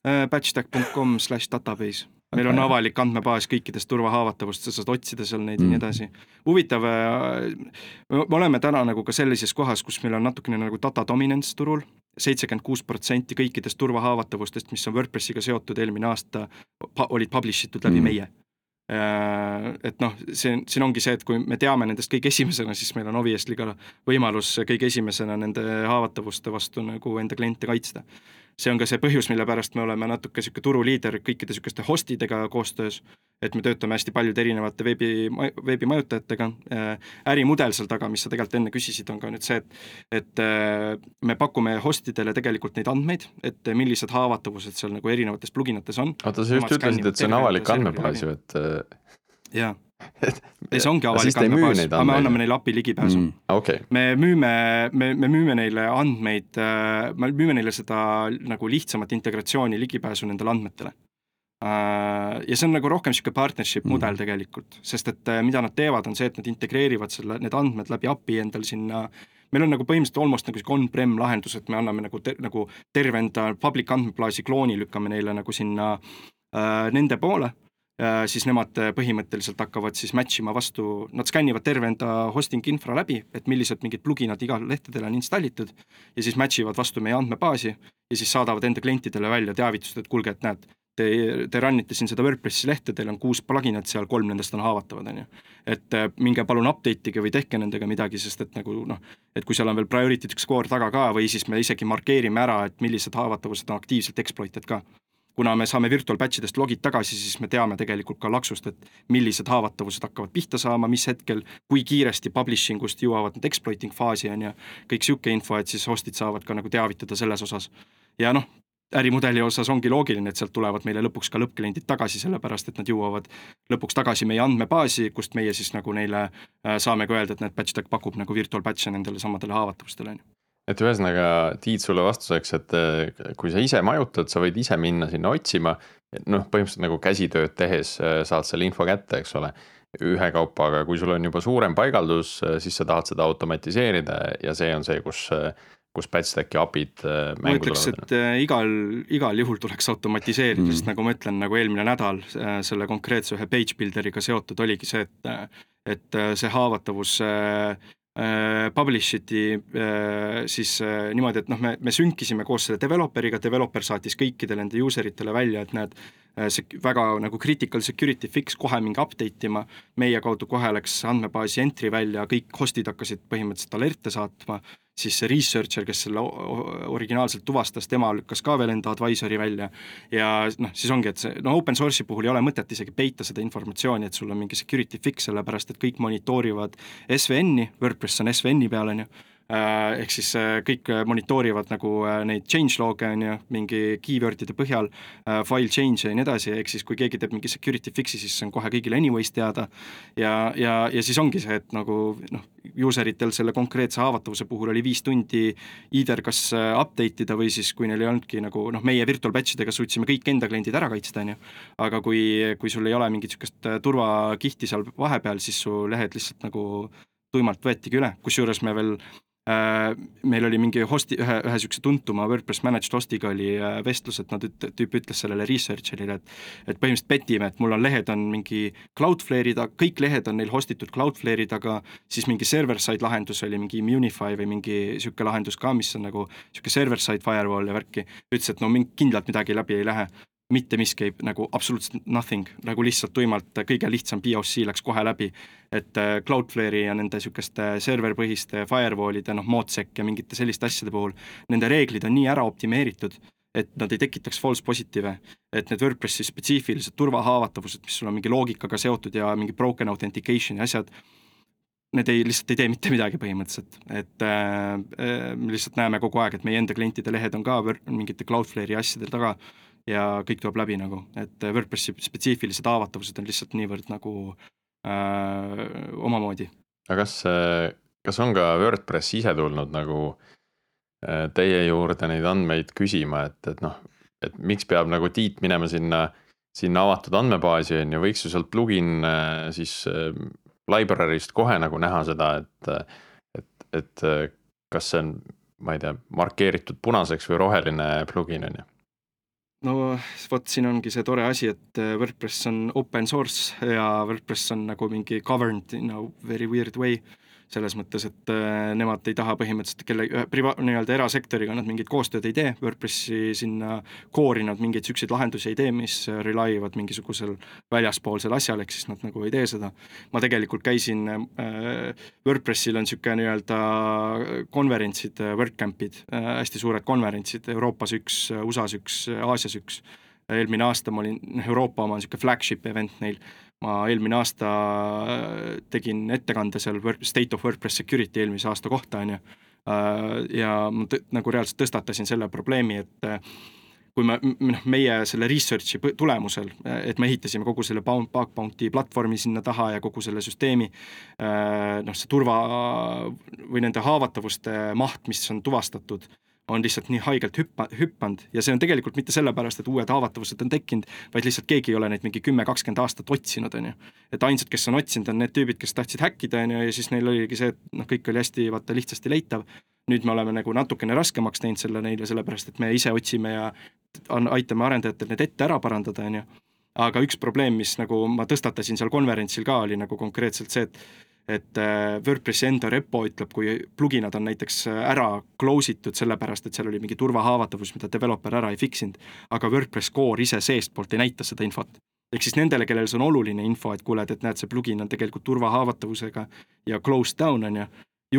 Äh, batchstack.com slash database meil on avalik andmebaas kõikidest turvahaavatavust, sa saad otsida seal neid mm. ja nii mm. edasi. huvitav, äh, me oleme täna nagu ka sellises kohas, kus meil on natukene nagu data dominance turul, seitsekümmend kuus protsenti kõikidest turvahaavatavustest, mis on WordPressiga seotud eelmine aasta, olid publish itud läbi mm. meie äh, et noh, see, siin ongi see, et kui me teame nendest kõige esimesena, siis meil on obviously ka võimalus kõige esimesena nende haavatavuste vastu nagu enda kliente kaitsta see on ka see põhjus, mille pärast me oleme natuke niisugune turuliider kõikide niisuguste host idega koostöös, et me töötame hästi paljude erinevate veebi, veebimajutajatega, äh, ärimudel seal taga, mis sa tegelikult enne küsisid, on ka nüüd see, et et äh, me pakume host idele tegelikult neid andmeid, et millised haavatavused seal nagu erinevates pluginates on. oota, sa just ütlesid, et see on avalik andmebaas ju, et äh, jaa ei, see ongi avalik andmebaas, aga me anname neile API ligipääsu mm.. Okay. me müüme, me, me müüme neile andmeid, äh, me müüme neile seda nagu lihtsamat integratsiooni, ligipääsu nendele andmetele. Äh, ja see on nagu rohkem niisugune partnership mm. mudel tegelikult, sest et äh, mida nad teevad, on see, et nad integreerivad selle, need andmed läbi API endal sinna meil on nagu põhimõtteliselt almost nagu sihuke on-prem lahendus, et me anname nagu te, nagu terve enda public andmebaasi klooni lükkame neile nagu sinna äh, nende poole siis nemad äh, põhimõtteliselt hakkavad siis match ima vastu, nad skännivad terve enda hosting infra läbi, et millised mingid pluginad igal lehtedel on installitud ja siis match ivad vastu meie andmebaasi ja siis saadavad enda klientidele välja teavitust, et kuulge, et näed, te, te run ite siin seda WordPressi lehte, teil on kuus pluginat seal, kolm nendest on haavatavad, on ju. et äh, minge palun update ige või tehke nendega midagi, sest et nagu noh, et kui seal on veel priority score taga ka või siis me isegi markeerime ära, et millised haavatavused on aktiivselt exploited ka kuna me saame virtual batch idest logid tagasi, siis me teame tegelikult ka laksust, et millised haavatavused hakkavad pihta saama, mis hetkel, kui kiiresti publishing ust jõuavad nad exploiting faasi, on ju, kõik niisugune info, et siis host'id saavad ka nagu teavitada selles osas. ja noh, ärimudeli osas ongi loogiline, et sealt tulevad meile lõpuks ka lõppkliendid tagasi, sellepärast et nad jõuavad lõpuks tagasi meie andmebaasi, kust meie siis nagu neile äh, saame ka öelda, et näed, batch tag pakub nagu virtual batch'e nendele samadele haavatavustele, on ju et ühesõnaga Tiit sulle vastuseks, et äh, kui sa ise majutad, sa võid ise minna sinna otsima. noh, põhimõtteliselt nagu käsitööd tehes äh, saad selle info kätte, eks ole ühekaupa, aga kui sul on juba suurem paigaldus, siis sa tahad seda automatiseerida ja see on see, kus kus Patstacki API-d ma ütleks, et igal, igal juhul tuleks automatiseerida mm., sest nagu ma ütlen, nagu eelmine nädal selle konkreetse ühe page builder'iga seotud oligi see, et et see haavatavus publish iti äh, siis äh, niimoodi, et noh, me, me sünkisime koos selle developer'iga, developer saatis kõikidele nende user itele välja, et näed, see väga nagu critical security fix kohe minge update ima, meie kaudu kohe läks andmebaasi entry välja, kõik host'id hakkasid põhimõtteliselt alerte saatma siis see researcher, kes selle originaalselt tuvastas, tema lükkas ka veel enda advisory välja. ja noh, siis ongi, et see no open source'i puhul ei ole mõtet isegi peita seda informatsiooni, et sul on mingi security fix, sellepärast et kõik monitoorivad SVN-i, WordPress on SVN-i peal, on ju ehk siis äh, kõik äh, monitoorivad nagu neid change log'e on ju, mingi keyword'ide põhjal, file change'e ja nii edasi, ehk siis kui keegi teeb mingi security fix'i, siis see on kohe kõigile anyways teada. ja, ja, ja siis ongi see, et nagu noh, user itel selle konkreetse haavatavuse puhul oli viis tundi either kas update ida või siis, kui neil ei olnudki nagu noh, meie virtual batch idega suutsime kõik enda kliendid ära kaitsta, on ju. aga kui, kui sul ei ole mingit niisugust turvakihti seal vahepeal, siis su lehed lihtsalt nagu tuimalt võetigi üle, kusjuures me veel Äh, meil oli mingi host'i, ühe, ühe niisuguse tuntuma WordPress managed host'iga oli äh, vestlus, et nad üt-, tüüp ütles sellele researcher'ile, et et põhimõtteliselt petime, et mul on lehed on mingi Cloudflare'i taga, kõik lehed on neil host itud Cloudflare'i taga, siis mingi server-side lahendus oli mingi Immunify või mingi niisugune lahendus ka, mis on nagu niisugune server-side firewall ja värki, ütles, et no mind kindlalt midagi läbi ei lähe mitte miski ei, nagu absoluutselt nothing, nagu lihtsalt tuimalt kõige lihtsam POC läks kohe läbi. et äh, Cloudflare'i ja nende niisuguste serverpõhiste firewall'ide, noh, Modsec ja mingite selliste asjade puhul, nende reeglid on nii ära optimeeritud, et nad ei tekitaks false positive'e, et need WordPressi spetsiifilised turvahaavatavused, mis sul on mingi loogikaga seotud ja mingi broken authentication'i asjad, need ei, lihtsalt ei tee mitte midagi põhimõtteliselt, et äh, äh me lihtsalt näeme kogu aeg, et meie enda klientide lehed on ka mingite Cloudflare'i asjade taga ja kõik tuleb läbi nagu, et WordPressi spetsiifilised haavatavused on lihtsalt niivõrd nagu äh, omamoodi. aga kas, kas on ka WordPress ise tulnud nagu äh, teie juurde neid andmeid küsima, et, et noh, et miks peab nagu Tiit minema sinna, sinna avatud andmebaasi on ju, võiks ju sealt plugin äh, siis äh, library'st kohe nagu näha seda, et, et, et kas see on, ma ei tea, markeeritud punaseks või roheline plugin on ju no vot, siin ongi see tore asi, et äh, WordPress on open source ja WordPress on nagu mingi governed in a very weird way selles mõttes, et äh, nemad ei taha põhimõtteliselt kelle, priva-, nii-öelda erasektoriga nad mingit koostööd ei tee, WordPressi sinna core'i nad mingeid niisuguseid lahendusi ei tee, mis rely ivad mingisugusel väljaspoolsel asjal, ehk siis nad nagu ei tee seda. ma tegelikult käisin äh,, WordPressil on niisugune nii-öelda konverentsid, WordCampid äh,, hästi suured konverentsid, Euroopas üks, USA-s üks, Aasias üks, eelmine aasta ma olin, noh Euroopa oma niisugune flagship event neil ma eelmine aasta äh, tegin ettekande seal State of WordPress Security eelmise aasta kohta, on ju, äh, ja ma nagu reaalselt tõstatasin selle probleemi, et äh, kui me, noh, meie selle research'i tulemusel, et me ehitasime kogu selle Bug Bounty platvormi sinna taha ja kogu selle süsteemi, noh, see turva või nende haavatavuste maht, mis on tuvastatud on lihtsalt nii haigelt hüppa, hüppanud ja see on tegelikult mitte sellepärast, et uued haavatavused on tekkinud, vaid lihtsalt keegi ei ole neid mingi kümme, kakskümmend aastat otsinud, on ju. et ainsad, kes on otsinud, on need tüübid, kes tahtsid häkkida, on ju, ja siis neil oligi see, et noh, kõik oli hästi vaata lihtsasti leitav. nüüd me oleme nagu natukene raskemaks teinud selle neile, sellepärast et me ise otsime ja aitame arendajatel need ette ära parandada, on ju. aga üks probleem, mis nagu ma tõstatasin seal konverentsil ka, oli nagu konkreetselt see, et et äh, WordPressi enda repo ütleb, kui pluginad on näiteks äh, ära close itud sellepärast, et seal oli mingi turvahaavatavus, mida developer ära ei fix inud, aga WordPress core ise seestpoolt ei näita seda infot. ehk siis nendele, kellel see on oluline info, et kuule, et näed, see plugin on tegelikult turvahaavatavusega ja closed down on ju,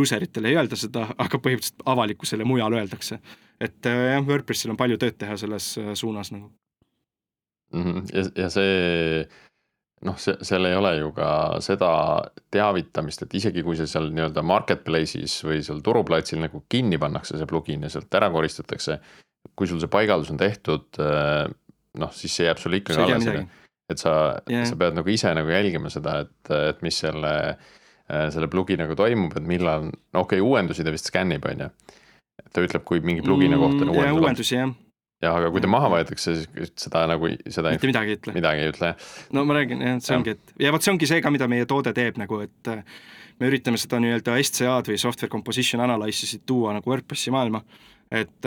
user itele ei öelda seda, aga põhimõtteliselt avalikkusele mujal öeldakse. et äh, jah, WordPressil on palju tööd teha selles suunas nagu mm. -hmm. ja, ja see noh, see, seal ei ole ju ka seda teavitamist, et isegi kui see seal nii-öelda marketplace'is või seal turuplatsil nagu kinni pannakse, see plugin ja sealt ära koristatakse. kui sul see paigaldus on tehtud, eh, noh, siis see jääb sulle ikkagi alles. et sa yeah., sa pead nagu ise nagu jälgima seda, et, et mis selle, eh, selle plugi nagu toimub, et millal, no okei okay,, uuendusi ta vist skännib, on ju ta ütleb, kui mingi plugini kohta on Mm, uuendus uuendusi jah, ja aga kui ta maha võetakse, siis seda nagu, seda mitte midagi ei ütle. midagi ei ütle. no ma räägin jah, see Jah. ongi, et ja vot see ongi see ka, mida meie toode teeb nagu, et äh, me üritame seda nii-öelda SCA-d või software composition analysisid tuua nagu WordPressi maailma. et,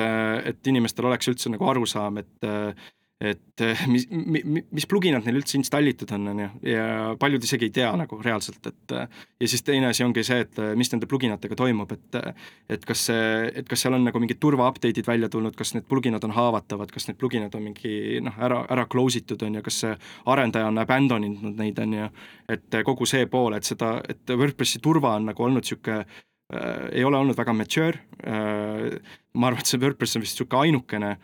et inimestel oleks üldse nagu arusaam, et et äh, mis, mis pluginad neil üldse installitud on, on ju, ja paljud isegi ei tea nagu reaalselt, et ja siis teine asi ongi see, et mis nende pluginatega toimub, et et kas see, et kas seal on nagu mingid turva update'id välja tulnud, kas need pluginad on haavatavad, kas need pluginad on mingi noh, ära, ära close itud on ju, kas see arendaja on abandon inud neid on ju, et kogu see pool, et seda, et WordPressi turva on nagu olnud niisugune äh, ei ole olnud väga mature äh,, ma arvan, et see WordPress on vist niisugune ainukene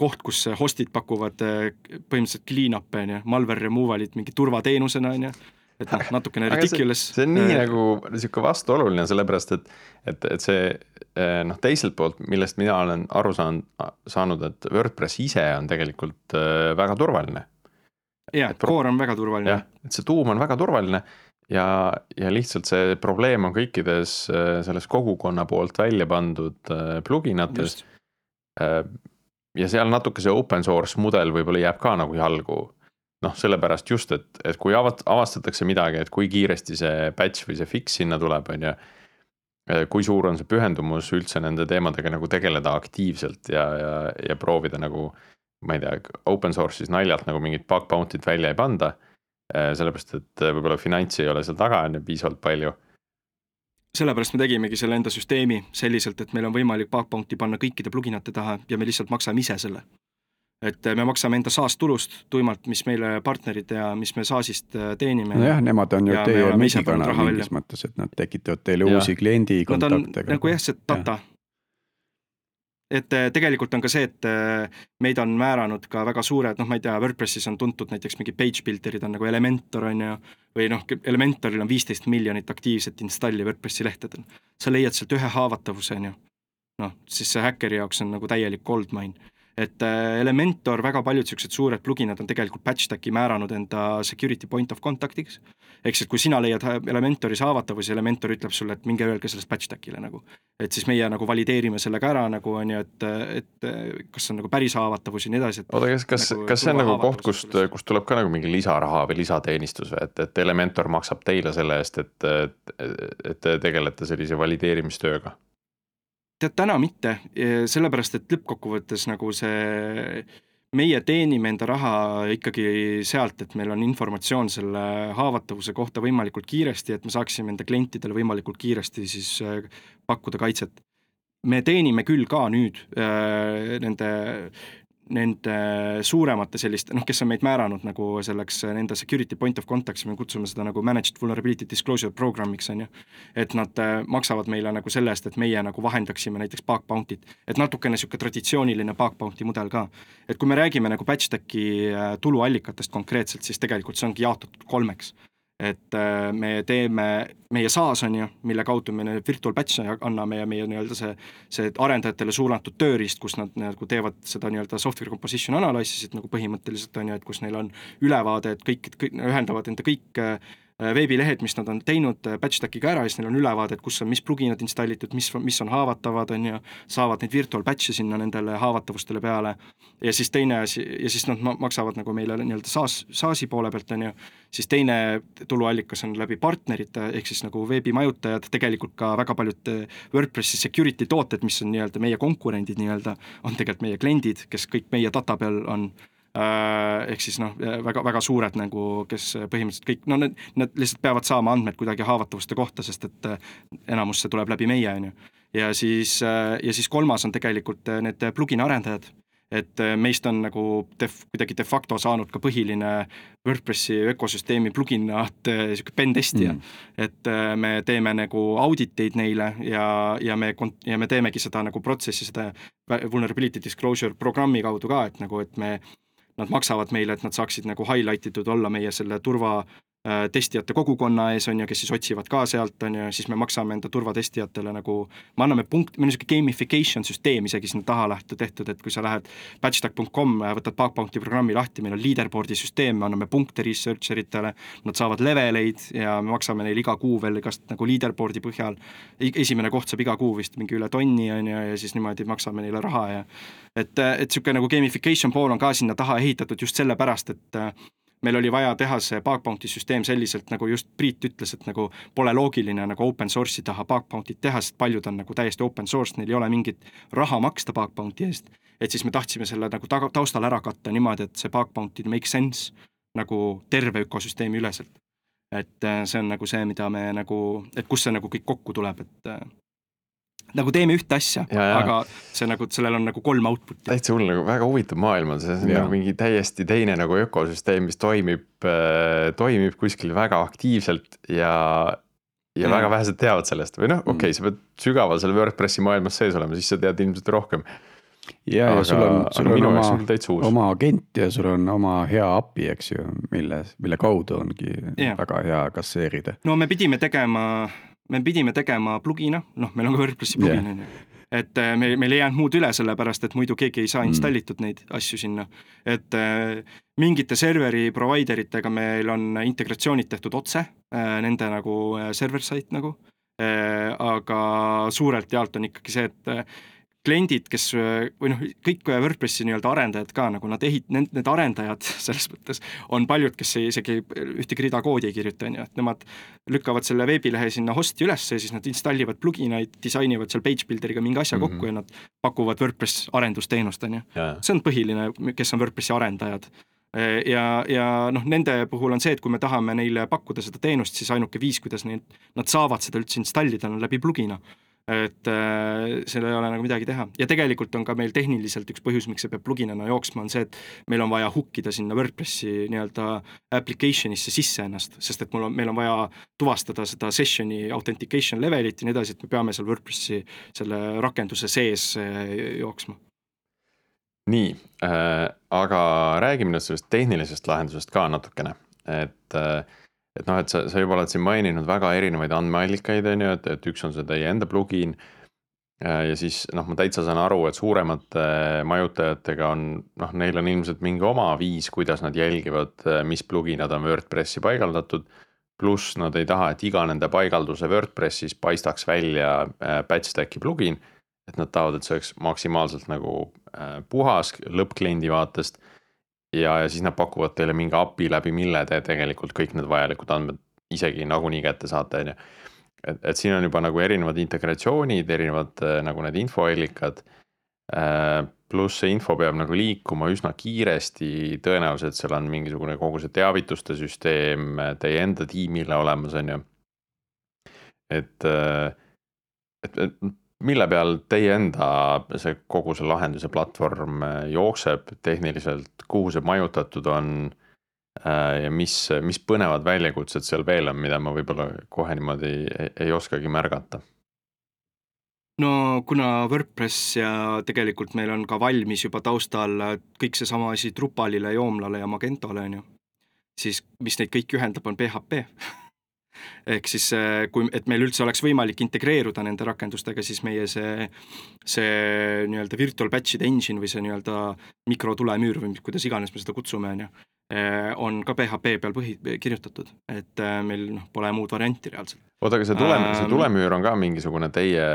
koht, kus host'id pakuvad äh, põhimõtteliselt clean-up'e on ju, malware removal'it mingi turvateenusena on ju, et noh, natukene ridiculous. see on nii nagu sihuke vastuoluline, sellepärast et, et, et see eh, noh, teiselt poolt, millest mina olen aru saanud, saanud, et WordPress ise on tegelikult eh, väga turvaline. jaa, core on väga turvaline jah, et see tuum on väga turvaline ja, ja lihtsalt see probleem on kõikides eh, selles kogukonna poolt välja pandud eh, pluginates ja seal natuke see open source mudel võib-olla jääb ka nagu jalgu. noh, sellepärast just, et, et kui avat-, avastatakse midagi, et kui kiiresti see patch või see fix sinna tuleb, on ju. kui suur on see pühendumus üldse nende teemadega nagu tegeleda aktiivselt ja, ja, ja proovida nagu. ma ei tea, open source'is naljalt nagu mingit bug bounty't välja ei panda. sellepärast, et võib-olla finantsi ei ole seal taga on ju piisavalt palju sellepärast me tegimegi selle enda süsteemi selliselt, et meil on võimalik bug bounty panna kõikide pluginate taha ja me lihtsalt maksame ise selle. et me maksame enda SaaS tulust tuimalt, mis meile partnerid ja mis me SaaS-ist äh, teenime. nojah, nemad on ju Ja me teie raha mingis mõttes, et nad tekitavad teile Jah. uusi kliendi no ta on kontakte. nagu jah, see data. Et äh, tegelikult on ka see, et äh, meid on määranud ka väga suured, noh, ma ei tea, WordPressis on tuntud näiteks mingi page builder'id on nagu Elementor on ju, või noh, Elementoril on viisteist miljonit aktiivset installi WordPressi lehtedel. sa leiad sealt ühe haavatavuse on ju, noh, siis see häkkeri jaoks on nagu täielik goldmine. Et äh, Elementor, väga paljud niisugused suured pluginad on tegelikult patch stack'i määranud enda security point of contact'iks. ehk siis, kui sina leiad ha- Elementoris haavatavusi, Elementor ütleb sulle, et minge öelge sellest patch stack'ile nagu. et siis meie nagu valideerime selle ka ära nagu on ju, et, et kas on nagu päris haavatavus ja nii edasi, et oota, kas, kas Nagu, kas see on nagu koht, kust kust tuleb ka nagu mingi lisaraha või lisateenistus või et, et Elementor maksab teile selle eest, et, et te tegelete sellise valideerimistööga? Tead täna mitte, sellepärast et lõppkokkuvõttes nagu see meie teenime enda raha ikkagi sealt, et meil on informatsioon selle haavatavuse kohta võimalikult kiiresti, et me saaksime enda klientidele võimalikult kiiresti siis äh, pakkuda kaitset. me teenime küll ka nüüd äh, nende, nende suuremate selliste, noh, kes on meid määranud nagu selleks nende security point of contact's, me kutsume seda nagu managed vulnerability disclosure programm'iks on ju. et nad äh, maksavad meile nagu selle eest, et meie nagu vahendaksime näiteks bug bounty't, et natukene niisugune traditsiooniline bug bounty mudel ka. et kui me räägime nagu patch stack'i äh, tuluallikatest konkreetselt, siis tegelikult see ongi jaotatud kolmeks. Et äh, me teeme, meie SaaS on ju, mille kaudu me neid virtual patch'e anname ja meie nii-öelda see see arendajatele suunatud tööriist, kus nad nagu teevad seda nii-öelda software composition analysis'it nagu põhimõtteliselt on ju, et kus neil on ülevaade, et kõik, kõik, ühendavad enda kõik äh, veebilehed, mis nad on teinud äh, patch stack'iga ära ja siis neil on ülevaade, et kus on, mis pluginad installitud, mis, mis on haavatavad, on ju, saavad neid virtual patch'e sinna nendele haavatavustele peale. Ja siis teine asi ja siis nad ma- maksavad nagu meile nii-öelda SaaS, SaaS-i poole pealt on ju, siis teine tuluallikas on läbi partnerite, ehk siis nagu veebimajutajad, tegelikult ka väga paljud eh, WordPressi security tooted, mis on nii-öelda meie konkurendid nii-öelda, on tegelikult meie kliendid, kes kõik meie data peal on. äh, ehk siis noh, väga, väga suured nagu, kes põhimõtteliselt kõik, no need, nad lihtsalt peavad saama andmed kuidagi haavatavuste kohta, sest et äh, enamus see tuleb läbi meie, on ju. ja siis, ja siis kolmas on tegelikult äh, need plugin arendajad, et äh, meist on nagu def, kuidagi de facto saanud ka põhiline WordPressi ökosüsteemi pluginate niisugune pentestija Mm. et äh, me teeme nagu auditeid neile ja, ja me kont-, ja me teemegi seda nagu protsessi seda vulnerability disclosure programmi kaudu ka, et nagu, et me nad maksavad meile, et nad saaksid nagu highlight itud olla meie selle turva testijate kogukonna ees, on ju, kes siis otsivad ka sealt, on ju, siis me maksame enda turvatestijatele nagu, me anname punkt, meil on niisugune gamification süsteem isegi sinna taha lähte tehtud, et kui sa lähed patchstack.com, võtad Bugbounty programmi lahti, meil on leaderboard'i süsteem, me anname punkte researcher itele, nad saavad leveleid ja me maksame neile iga kuu veel igast nagu leaderboard'i põhjal. esimene koht saab iga kuu vist mingi üle tonni, on ju, ja siis niimoodi maksame neile raha ja et, et niisugune nagu gamification pool on ka sinna taha ehitatud just sellepärast, et meil oli vaja teha see bug bounty süsteem selliselt, nagu just Priit ütles, et nagu pole loogiline nagu open source'i taha bug bounty't teha, sest paljud on nagu täiesti open source, neil ei ole mingit raha maksta bug bounty eest. et siis me tahtsime selle nagu taga, taustal ära katta niimoodi, et see bug bounty make sense nagu terve ökosüsteemi üleselt. et äh, see on nagu see, mida me nagu, et kust see nagu kõik kokku tuleb, et äh, nagu teeme ühte asja, aga see nagu, sellel on nagu kolm output'i. täitsa hull, nagu väga huvitav maailm on see, see on nagu mingi täiesti teine nagu ökosüsteem, mis toimib äh,, toimib kuskil väga aktiivselt ja ja mm. väga vähesed teavad sellest või noh, okei okay,, sa pead sügaval seal WordPressi maailmas sees olema, siis sa tead ilmselt rohkem. ja, ja sul on, sul on oma, oma agent ja sul on oma hea API, eks ju, mille, mille kaudu ongi yeah. väga hea kasseerida. no me pidime tegema me pidime tegema plugina, noh, meil on ka WordPressi plugin on ju et äh, meil, meil ei jäänud muud üle, sellepärast et muidu keegi ei saa mm. installitud neid asju sinna. et äh, mingite serveri provider itega meil on integratsioonid tehtud otse äh,, nende nagu äh, server-side nagu aga suurelt jaolt on ikkagi see, et kliendid, kes või noh, kõik WordPressi nii-öelda arendajad ka nagu nad ehit-, need, need arendajad selles mõttes on paljud, kes ei, isegi ühtegi rida koodi ei kirjuta, on ju, et nemad lükkavad selle veebilehe sinna host'i üles ja siis nad installivad pluginaid, disainivad seal page builder'iga mingi asja mm -hmm. kokku ja nad pakuvad WordPress arendusteenust, on ju. see on põhiline, kes on WordPressi arendajad ja, ja noh, nende puhul on see, et kui me tahame neile pakkuda seda teenust, siis ainuke viis, kuidas neid, nad saavad seda üldse installida, on läbi plugina et äh, seal ei ole nagu midagi teha. Ja tegelikult on ka meil tehniliselt üks põhjus, miks see peab pluginana jooksma, on see, et meil on vaja hook ida sinna WordPressi nii-öelda application'isse sisse ennast, sest et mul on, meil on vaja tuvastada seda session'i authentication level'it ja nii edasi, et me peame seal WordPressi selle rakenduse sees äh, jooksma. Nii äh,, aga räägime nüüd sellest tehnilisest lahendusest ka natukene, et äh, et noh, et sa, sa juba oled siin maininud väga erinevaid andmeallikaid, on ju, et, et üks on see teie enda plugin. ja siis noh, ma täitsa saan aru, et suuremate majutajatega on noh, neil on ilmselt mingi oma viis, kuidas nad jälgivad, mis pluginad on WordPressi paigaldatud. pluss nad ei taha, et iga nende paigalduse WordPressis paistaks välja äh, batch stack'i plugin. et nad tahavad, et see oleks maksimaalselt nagu äh, puhas lõppkliendi vaatest ja, ja siis nad pakuvad teile mingi API läbi, mille te tegelikult kõik need vajalikud andmed isegi nagunii kätte saate, on ju. et, et siin on juba nagu erinevad integratsioonid, erinevad äh, nagu need infoallikad äh,. pluss see info peab nagu liikuma üsna kiiresti, tõenäoliselt seal on mingisugune kogu see teavituste süsteem teie enda tiimile olemas, on ju. et, äh, et, et mille peal teie enda see kogu see lahenduse platvorm äh, jookseb tehniliselt, kuhu see majutatud on? Äh, ja mis, mis põnevad väljakutsed seal veel on, mida ma võib-olla kohe niimoodi ei, ei oskagi märgata? no kuna WordPress ja tegelikult meil on ka valmis juba taustal kõik seesama asi Drupalile, Joomlale ja Magentole on ju, siis mis neid kõiki ühendab, on PHP ehk siis äh, kui, et meil üldse oleks võimalik integreeruda nende rakendustega, siis meie see, see nii-öelda virtual batch'ide engine või see nii-öelda mikrotulemüür või kuidas iganes me seda kutsume, on ju, äh, on ka PHP peal põhi, kirjutatud, et äh, meil noh, pole muud varianti reaalselt. oota, aga see tule ähm,, see tulemüür on ka mingisugune teie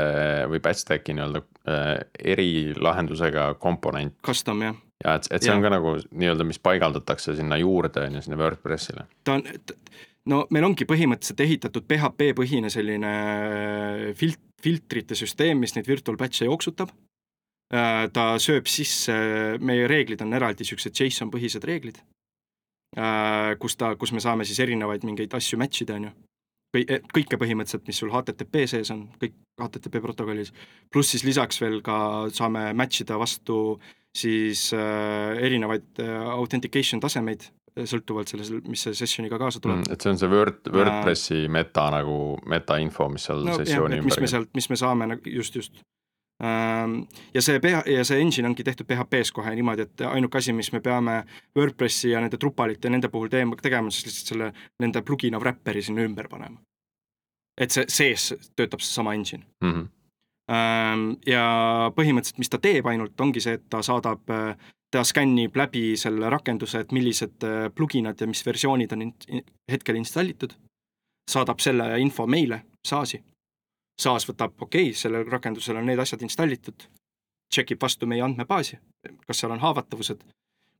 või batch stack'i nii-öelda äh, erilahendusega komponent? Custom jah ja et, et see ja. on ka nagu nii-öelda, mis paigaldatakse sinna juurde, on ju, sinna WordPressile? ta on, no meil ongi põhimõtteliselt ehitatud PHP põhine selline äh, filt-, filtrite süsteem, mis neid virtual batch'e jooksutab. Äh, ta sööb sisse, meie reeglid on eraldi siuksed JSON põhised reeglid. Äh, kus ta, kus me saame siis erinevaid mingeid asju match ida, on ju. kõike põhimõtteliselt, mis sul HTTP sees on, kõik HTTP protokollis. pluss siis lisaks veel ka saame match ida vastu siis erinevaid authentication tasemeid sõltuvalt sellest, mis see sessioniga kaasa tuleb mm,. et see on see Word, WordPressi meta nagu metainfo, mis seal no, sessiooni ümber. mis me sealt, mis me saame nagu just, just. Ähm, ja see PH ja see engine ongi tehtud PHP-s kohe niimoodi, et ainuke asi, mis me peame WordPressi ja nende Drupalite ja nende puhul teema, tegema, siis lihtsalt selle, nende plugin of wrapper'i sinna ümber panema. et see sees töötab seesama engine mm. -hmm. ja põhimõtteliselt, mis ta teeb ainult, ongi see, et ta saadab, ta skännib läbi selle rakenduse, et millised äh, pluginad ja mis versioonid on hetkel installitud, saadab selle info meile, SaaS-i SaaS võtab, okei okay,, sellel rakendusel on need asjad installitud, check ib vastu meie andmebaasi, kas seal on haavatavused.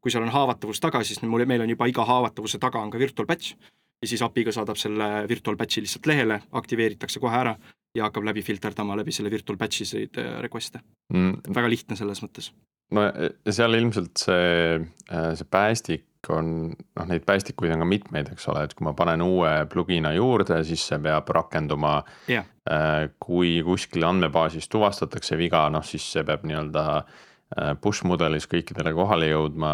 kui seal on haavatavus taga, siis mul, meil on juba iga haavatavuse taga on ka virtual batch ja siis API-ga saadab selle virtual batch'i lihtsalt lehele, aktiveeritakse kohe ära ja hakkab läbi filterdama läbi selle virtual batch'i äh, request'e mm.. väga lihtne selles mõttes. No seal ilmselt see, äh, see päästik on, noh, neid päästikuid on ka mitmeid, eks ole, et kui ma panen uue plugin'a juurde, siis see peab rakenduma yeah.. Äh, kui kuskil andmebaasis tuvastatakse viga, noh siis see peab nii-öelda äh, push mudelis kõikidele kohale jõudma.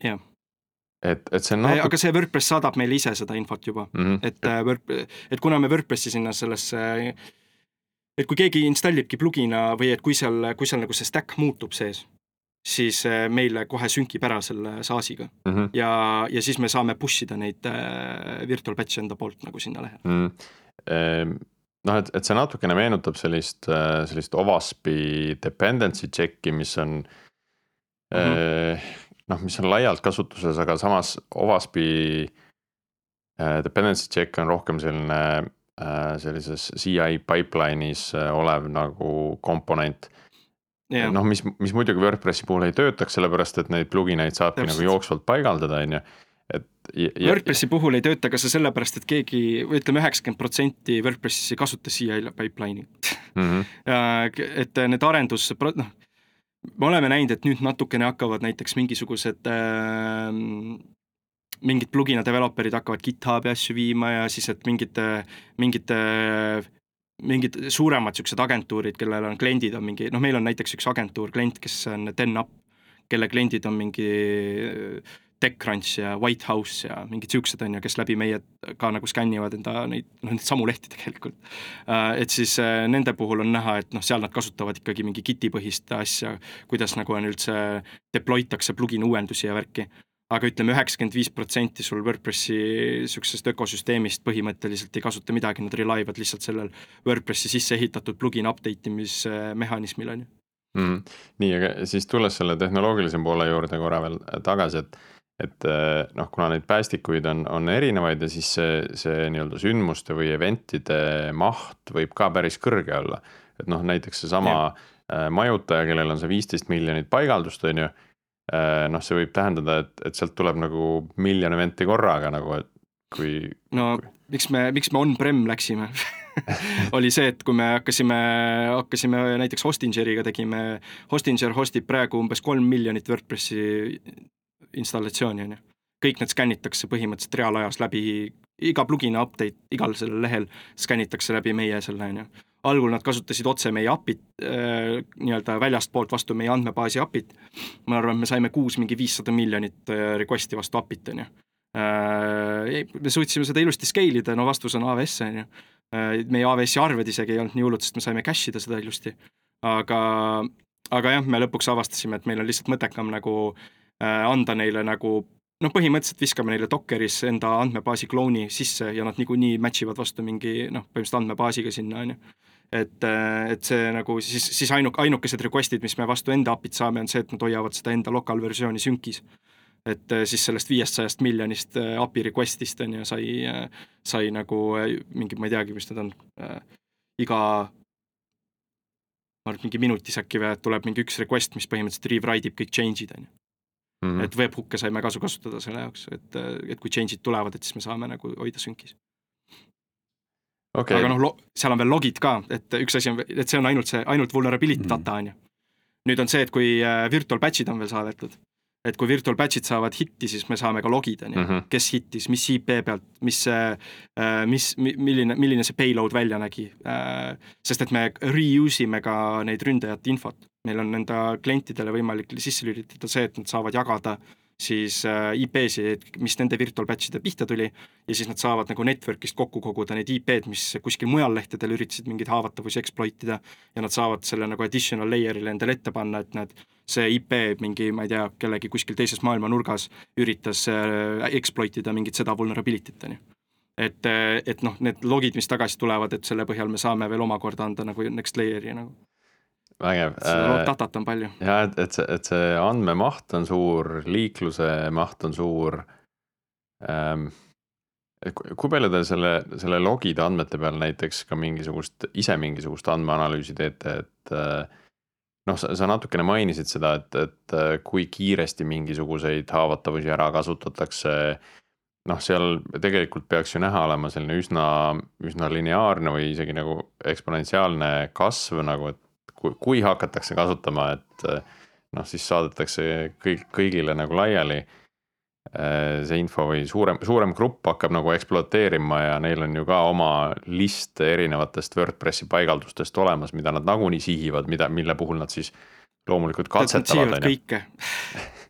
jah yeah. et, et see on natuke. aga see WordPress saadab meile ise seda infot juba mm, -hmm. et Word, et kuna me WordPressi sinna sellesse, et kui keegi installibki plugin'a või et kui seal, kui seal nagu see stack muutub sees siis äh, meile kohe sünkib ära selle SaaS-iga mm -hmm. ja, ja siis me saame push ida neid äh, virtual batch'e enda poolt nagu sinna lehele mm. -hmm. noh, et, et see natukene meenutab sellist, äh, sellist OWASP-i dependency check'i, mis on mm -hmm. noh, mis on laialt kasutuses, aga samas OWASP-i dependency check on rohkem selline sellises CI pipeline'is olev nagu komponent yeah.. noh, mis, mis muidugi WordPressi puhul ei töötaks, sellepärast et neid plugineid saabki Täpselt. nagu jooksvalt paigaldada, on ju et WordPressi puhul ei tööta ka see sellepärast, et keegi, või ütleme, üheksakümmend protsenti WordPressis ei kasuta CI pipeline'i mm. -hmm. et need arendus, noh, me oleme näinud, et nüüd natukene hakkavad näiteks mingisugused äh, mingid plugina developer'id hakkavad GitHubi asju viima ja siis, et mingite, mingite mingid suuremad niisugused agentuurid, kellel on kliendid, on mingi, noh, meil on näiteks üks agentuur, klient, kes on TenUp, kelle kliendid on mingi äh, TechCrunch ja Whitehouse ja mingid siuksed on ju, kes läbi meie ka nagu skännivad enda neid, noh neid samu lehti tegelikult. Äh, et siis äh, nende puhul on näha, et noh, seal nad kasutavad ikkagi mingi Giti põhist asja, kuidas nagu on üldse, deploy takse plugin uuendusi ja värki aga ütleme, üheksakümmend viis protsenti sul WordPressi niisugusest ökosüsteemist põhimõtteliselt ei kasuta midagi, nad rely ivad lihtsalt sellel WordPressi sisse ehitatud plugin update imismehhanismil, on ju. -hmm. nii, aga siis tulles selle tehnoloogilise poole juurde korra veel tagasi, et et noh, kuna neid päästikuid on, on erinevaid ja siis see, see nii-öelda sündmuste või event'ide maht võib ka päris kõrge olla. et noh, näiteks seesama yeah. majutaja, kellel on see viisteist miljonit paigaldust, on ju Äh, noh, see võib tähendada, et, et sealt tuleb nagu miljon event'i korraga nagu, et kui. no kui... miks me, miks me on-prem läksime oli see, et kui me hakkasime, hakkasime näiteks Hostingeriga tegime, Hostinger hostib praegu umbes kolm miljonit WordPressi installatsiooni, on ju. kõik need skännitakse põhimõtteliselt reaalajas läbi, iga plugin update igal sellel lehel skännitakse läbi meie selle, on ju algul nad kasutasid otse meie API-t äh, nii-öelda väljastpoolt vastu meie andmebaasi API-t. ma arvan, et me saime kuus mingi viissada miljonit äh, request'i vastu API-t, on ju äh,. me suutsime seda ilusti scale ida, no vastus on AWS, on ju meie AWS-i arved isegi ei olnud nii hullud, sest me saime cache ida seda ilusti. aga, aga jah, me lõpuks avastasime, et meil on lihtsalt mõttekam nagu anda neile nagu noh, põhimõtteliselt viskame neile Dockeris enda andmebaasi klooni sisse ja nad niikuinii match ivad vastu mingi noh, põhimõtteliselt andmebaasiga sinna, on ju et, äh, et see nagu siis, siis ainuk-, ainukesed request'id, mis me vastu enda API-t saame, on see, et nad hoiavad seda enda lokaalversiooni sünkis. et äh, siis sellest viiest sajast miljonist äh, API request'ist on ju, sai, sai nagu mingi, ma ei teagi, mis need on äh,, iga ma arvan, et mingi minutis äkki või, et tuleb mingi üks request, mis põhimõtteliselt rewrite ib kõik change'id, on ju. Mm -hmm. et webhook'e saime kasu kasutada selle jaoks, et, et kui change'id tulevad, et siis me saame nagu hoida sünkis okay.. aga noh, seal on veel logid ka, et üks asi on, et see on ainult see, ainult vulnerability mm. data on ju. nüüd on see, et kui äh, virtual batch'id on veel saadetud, et kui virtual batch'id saavad hitti, siis me saame ka logida, on ju, mhm. kes hittis, mis IP pealt, mis, äh, mis, milline, milline see payload välja nägi. Äh, sest et me reuse ime ka neid ründajate infot, meil on enda klientidele võimalik sisse lülitada see, et nad saavad jagada siis äh, IP-sid, mis nende virtual batch'ide pihta tuli. Ja siis nad saavad nagu network'ist kokku koguda need IP-d, mis kuskil mujal lehtedel üritasid mingeid haavatavusi exploit ida ja nad saavad selle nagu additional layer'ile endale ette panna, et näed, see IP mingi, ma ei tea, kellegi kuskil teises maailma nurgas üritas äh, exploit ida mingit seda vulnerability't, on ju et, äh, et noh, need logid, mis tagasi tulevad, et selle põhjal me saame veel omakorda anda nagu next layer'i nagu vägev. seda datat on palju. ja et, et see, et see andmemaht on suur, liikluse maht on suur ähm,. kui palju te selle, selle logide andmete peal näiteks ka mingisugust, ise mingisugust andmeanalüüsi teete, et äh, noh, sa, sa natukene mainisid seda, et, et äh, kui kiiresti mingisuguseid haavatavusi ära kasutatakse. noh, seal tegelikult peaks ju näha olema selline üsna, üsna lineaarne või isegi nagu eksponentsiaalne kasv nagu, et kui, kui hakatakse kasutama, et eh, noh, siis saadetakse kõik, kõigile nagu laiali. Eh, see info või suurem, suurem grupp hakkab nagu ekspluateerima ja neil on ju ka oma list erinevatest WordPressi paigaldustest olemas, mida nad nagunii sihivad, mida, mille puhul nad siis loomulikult katsetavad. kõike.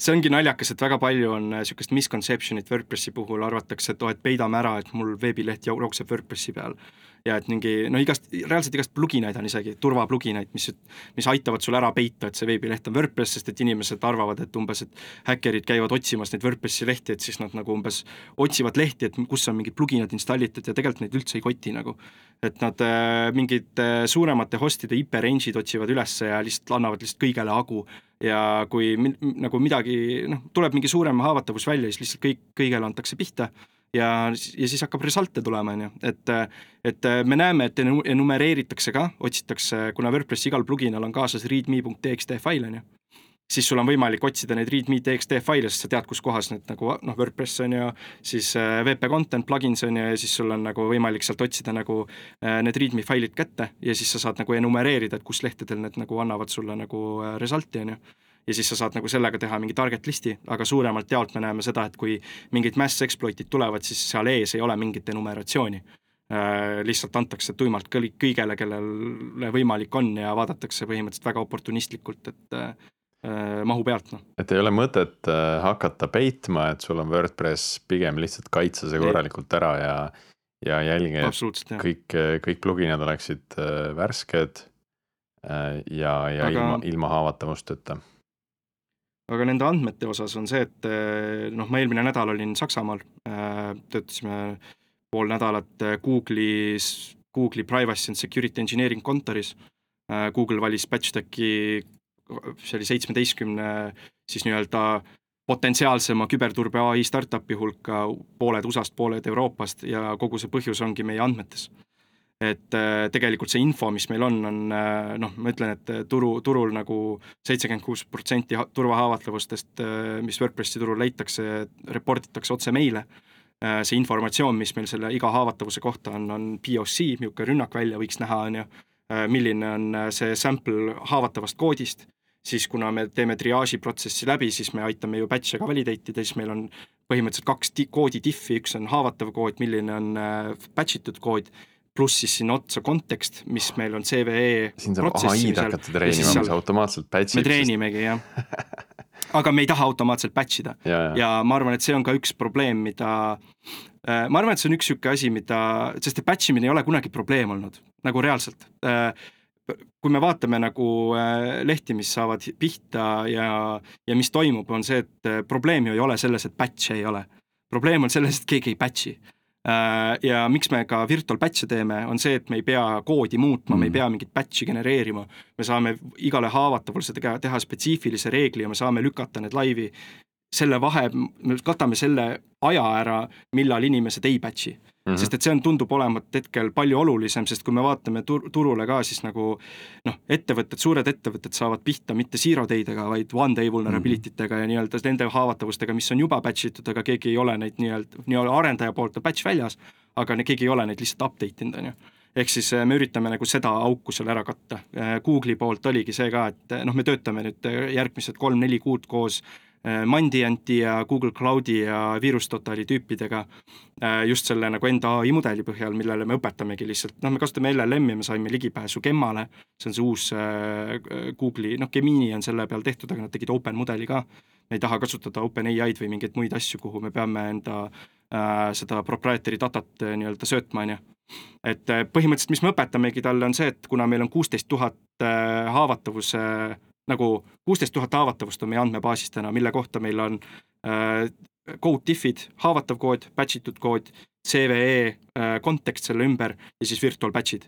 See ongi naljakas, et väga palju on niisugust äh, misconception'it WordPressi puhul, arvatakse, et oh, et peidame ära, et mul veebileht jookseb WordPressi peal ja et mingi no igast, reaalselt igast pluginaid on isegi, turvapluginaid, mis, mis aitavad sul ära peita, et see veebileht on WordPress, sest et inimesed arvavad, et umbes, et häkkerid käivad otsimas neid WordPressi lehti, et siis nad nagu umbes otsivad lehti, et kus on mingid pluginad installitud ja tegelikult neid üldse ei koti nagu. et nad äh, mingid äh, suuremate host'ide IP range'id otsivad üles ja lihtsalt annavad lihtsalt kõigele hagu ja kui nagu midagi noh, tuleb mingi suurem haavatavus välja, siis lihtsalt kõik, kõigele antakse pihta ja, ja siis hakkab result'e tulema, on ju, et et me näeme, et enumereeritakse ka, otsitakse, kuna WordPressi igal pluginal on kaasas readme.txt fail, on ju, siis sul on võimalik otsida neid readme.txt faile, sest sa tead, kus kohas need nagu noh, WordPress on ju, siis äh, WP Content plugins on ju ja siis sul on nagu võimalik sealt otsida nagu äh, need readme failid kätte ja siis sa saad nagu enumereerida, et kus lehtedel need nagu annavad sulle nagu äh, result'i, on ju ja siis sa saad nagu sellega teha mingi target list'i, aga suuremalt jaolt me näeme seda, et kui mingid mass exploit'id tulevad, siis seal ees ei ole mingit enumeratsiooni äh,. lihtsalt antakse tuimalt kõigele, kellele võimalik on ja vaadatakse põhimõtteliselt väga oportunistlikult, et äh, mahu pealt, noh. et ei ole mõtet äh, hakata peitma, et sul on WordPress, pigem lihtsalt kaitse see korralikult ära ja, ja jälgi, et kõik, kõik pluginad oleksid äh, värsked äh, ja, ja Aga... ilma, ilma haavatavusteta aga nende andmete osas on see, et eh, noh, ma eelmine nädal olin Saksamaal, eh, töötasime pool nädalat eh, Google'is, Google'i Privacy and Security Engineering kontoris. Google valis Patchteki, see oli seitsmeteistkümne siis nii-öelda potentsiaalsema küberturbe ai startup'i hulka, pooled USA-st, pooled Euroopast ja kogu see põhjus ongi meie andmetes et äh, tegelikult see info, mis meil on, on äh, noh, ma ütlen, et äh, turu, turul nagu seitsekümmend kuus protsenti turvahaavatavustest, mis WordPressi turul leitakse, report itakse otse meile. see informatsioon, mis meil selle iga haavatavuse kohta on, on POC, niisugune rünnak välja võiks näha, on ju, milline on see sample haavatavast koodist, siis kuna me teeme triaaži protsessi läbi, siis me aitame ju batch'e ka validate ida, siis meil on põhimõtteliselt kaks koodi diff'i, üks on haavatav kood, milline on batch itud kood pluss siis sinna otsa kontekst, mis meil on CVE siin saab ai-d hakata treenima, mis automaatselt batch ib. me treenimegi jah aga me ei taha automaatselt batch ida ja, ja. ja ma arvan, et see on ka üks probleem, mida äh, ma arvan, et see on üks niisugune asi, mida, sest et batch imine ei ole kunagi probleem olnud, nagu reaalselt äh, kui me vaatame nagu äh, lehti, mis saavad pihta ja, ja mis toimub, on see, et probleem ju ei ole selles, et batch'e ei ole. probleem on selles, et keegi ei batch'i ja miks me ka virtual batch'e teeme, on see, et me ei pea koodi muutma mm., me ei mm. pea mingit batch'i genereerima. me saame igale haavatavusele teha spetsiifilise reegli ja me saame lükata need laivi. Selle vahe, me katame selle aja ära, millal inimesed ei batch'i Mm -hmm. sest et see on, tundub olevat hetkel palju olulisem, sest kui me vaatame tur-, turule ka, siis nagu noh, ettevõtted, suured ettevõtted saavad pihta mitte zero day'dega, vaid one day vulnerability tega mm -hmm. ja nii-öelda nende haavatavustega, mis on juba batch itud, aga keegi ei ole neid nii-öelda, nii-öelda arendaja poolt on batch väljas, aga keegi ei ole neid lihtsalt update inud, on ju ehk siis äh, me üritame nagu seda auku seal ära katta. Äh, Google'i poolt oligi see ka, et noh, me töötame nüüd järgmised kolm-neli kuud koos Mandianti ja Google Cloudi ja VirusTotali tüüpidega just selle nagu enda ai mudeli põhjal, millele me õpetamegi lihtsalt, noh, me kasutame LLM-i, me saime ligipääsu Gemmale, see on see uus Google'i, noh, Gemini on selle peal tehtud, aga nad tegid open mudeli ka. me ei taha kasutada OpenAI-d või mingeid muid asju, kuhu me peame enda äh, seda proprietary datat nii-öelda söötma, on ju et põhimõtteliselt, mis me õpetamegi talle, on see, et kuna meil on kuusteist tuhat haavatavuse nagu kuusteist tuhat haavatavust on meie andmebaasis täna, mille kohta meil on äh, code diff'id, haavatav kood, batch itud kood, CVE äh, kontekst selle ümber ja siis virtual batch'id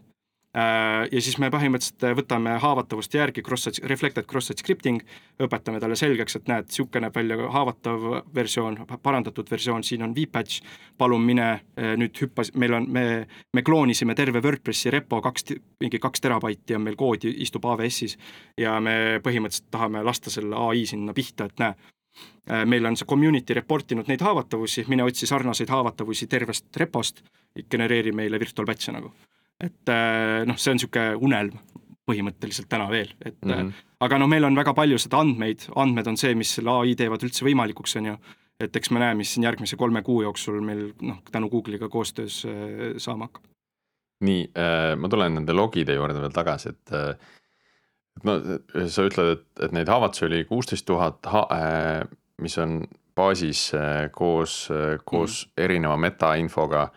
ja siis me põhimõtteliselt äh, võtame haavatavust järgi, cross-site, reflected cross-site scripting, õpetame talle selgeks, et näed, niisugune näeb välja haavatav versioon, parandatud versioon, siin on vpatch, palun mine äh, nüüd hüppas, meil on, me, me kloonisime terve WordPressi repo, kaks, mingi kaks terabaiti on meil koodi, istub AWS-is ja me põhimõtteliselt tahame lasta selle ai sinna pihta, et näe, meil on see community report inud neid haavatavusi, mine otsi sarnaseid haavatavusi tervest repost, genereeri meile virtual batch'e nagu et äh, noh, see on niisugune unelm põhimõtteliselt täna veel, et mm -hmm. aga noh, meil on väga palju seda andmeid, andmed on see, mis selle ai teevad üldse võimalikuks, on ju, et eks me näe, mis siin järgmise kolme kuu jooksul meil noh, tänu Google'iga koostöös äh, saama hakkab. nii äh,, ma tulen nende logide juurde veel tagasi, et äh, no sa ütled, et, et neid haavatusi oli kuusteist tuhat, mis on baasis koos, koos mm erineva metainfoga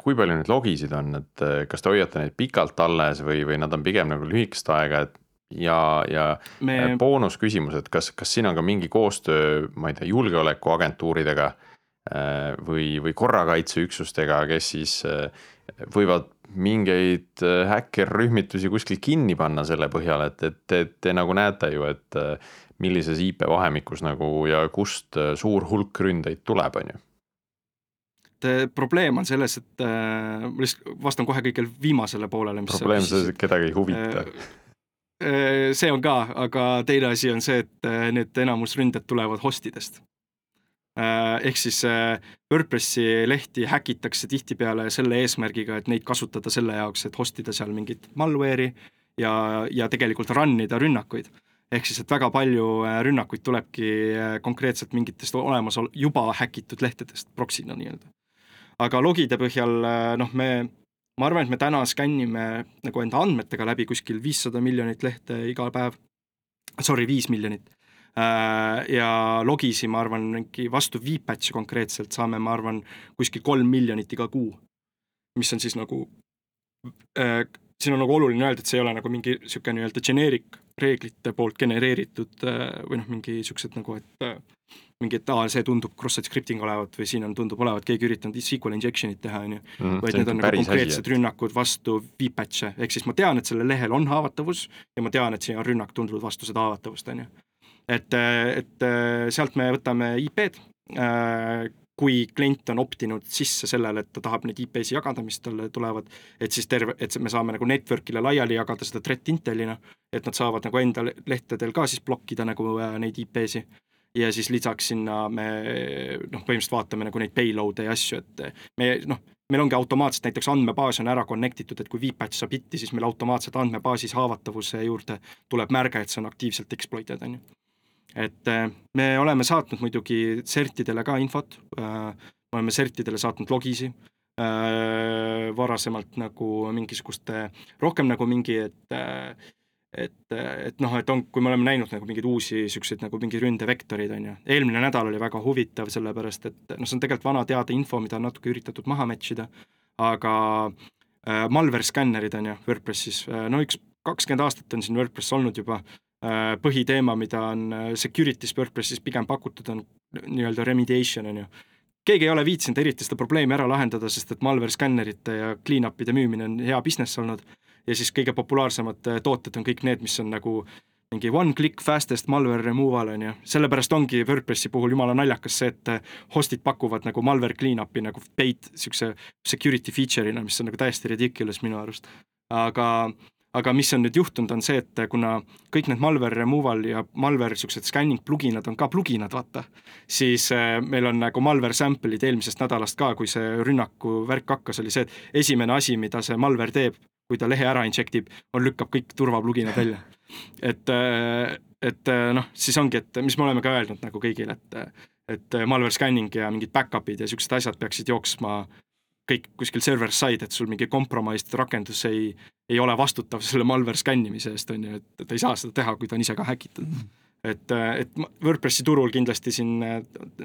kui palju neid logisid on, et äh, kas te hoiate neid pikalt alles või, või nad on pigem nagu lühikest aega, et ja, ja Me... Äh, boonusküsimus, et kas, kas siin on ka mingi koostöö, ma ei tea, julgeolekuagentuuridega või, või korrakaitseüksustega, kes siis võivad mingeid häkkerrühmitusi kuskil kinni panna selle põhjal, et, et te, te nagu näete ju, et millises IP vahemikus nagu ja kust suur hulk ründeid tuleb, on ju et äh, probleem on selles, et äh, ma lihtsalt vastan kohe kõigele viimasele poolele. probleem on selles, et kedagi ei huvita äh,. see on ka, aga teine asi on see, et need enamus ründed tulevad host idest äh,. ehk siis WordPressi lehti häkitakse tihtipeale selle eesmärgiga, et neid kasutada selle jaoks, et host ida seal mingit malware'i ja, ja tegelikult run ida rünnakuid ehk siis, et väga palju rünnakuid tulebki konkreetselt mingitest olemas juba häkitud lehtedest proxy'na nii-öelda aga logide põhjal äh, noh, me, ma arvan, et me täna skännime nagu enda andmetega läbi kuskil viissada miljonit lehte iga päev, sorry, viis miljonit. Äh, ja logisi, ma arvan, mingi vastu VPatch'i konkreetselt saame, ma arvan, kuskil kolm miljonit iga kuu. mis on siis nagu äh, siin on nagu oluline öelda, et see ei ole nagu mingi niisugune nii-öelda generic reeglite poolt genereeritud või noh, mingi niisugused nagu, et mingi, et aa, see tundub cross-site scripting olevat või siin on, tundub olevat keegi üritanud SQL injection'it teha, on ju. Mhm, vaid need on nagu konkreetsed asi, rünnakud vastu vpatch'e, ehk siis ma tean, et sellel lehel on haavatavus ja ma tean, et siin on rünnak tulnud vastu seda haavatavust, on ju. et, et sealt me võtame IP-d, kui klient on optinud sisse sellele, et ta tahab neid IP-si jagada, mis talle tulevad, et siis terve, et me saame nagu network'ile laiali jagada seda threat intel'ina, et nad saavad nagu enda lehtedel ka siis blokkida nagu äh, neid IP-si ja siis lisaks sinna me noh, põhimõtteliselt vaatame nagu neid payload'e ja asju, et me noh, meil ongi automaatselt näiteks andmebaas on ära connect itud, et kui vpatch saab hitti, siis meil automaatselt andmebaasis haavatavuse juurde tuleb märge, et see on aktiivselt exploited, on ju. et eh, me oleme saatnud muidugi CERT-idele ka infot, me oleme CERT-idele saatnud logisi, eh, varasemalt nagu mingisuguste, rohkem nagu mingi, et et, et noh, et on, kui me oleme näinud nagu mingeid uusi niisuguseid nagu mingeid ründevektoreid, on ju. eelmine nädal oli väga huvitav, sellepärast et noh, see on tegelikult vana teada info, mida on natuke üritatud maha match ida, aga äh, malware skännerid on ju WordPressis äh,, no üks kakskümmend aastat on siin WordPress olnud juba äh,, põhiteema, mida on äh, security's WordPressis pigem pakutud, on nii-öelda remediation, on ju keegi ei ole viitsinud eriti seda probleemi ära lahendada, sest et malware skännerite ja clean-up'ide müümine on hea business olnud ja siis kõige populaarsemad tooted on kõik need, mis on nagu mingi one click fastest malware removal on ju, sellepärast ongi WordPressi puhul jumala naljakas see, et host'id pakuvad nagu malware clean-up'i nagu paid siukse security feature'ina, mis on nagu täiesti ridiculous minu arust. aga, aga mis on nüüd juhtunud, on see, et kuna kõik need malware removal ja malware siuksed scanning pluginad on ka pluginad, vaata, siis äh, meil on nagu malware sample'id eelmisest nädalast ka, kui see rünnaku värk hakkas, oli see, et esimene asi, mida see malware teeb, kui ta lehe ära injectib, on, lükkab kõik turvapluginad välja. et, äh, et noh, siis ongi, et mis me oleme ka öelnud nagu kõigile, et et malware scanning ja mingid back-up'id ja siuksed asjad peaksid jooksma kõik kuskil server side, et sul mingi compromised rakendus ei, ei ole vastutav selle malware skännimise eest, on ju, et ta ei saa seda teha, kui ta on ise ka häkitud mm. -hmm et, et WordPressi turul kindlasti siin,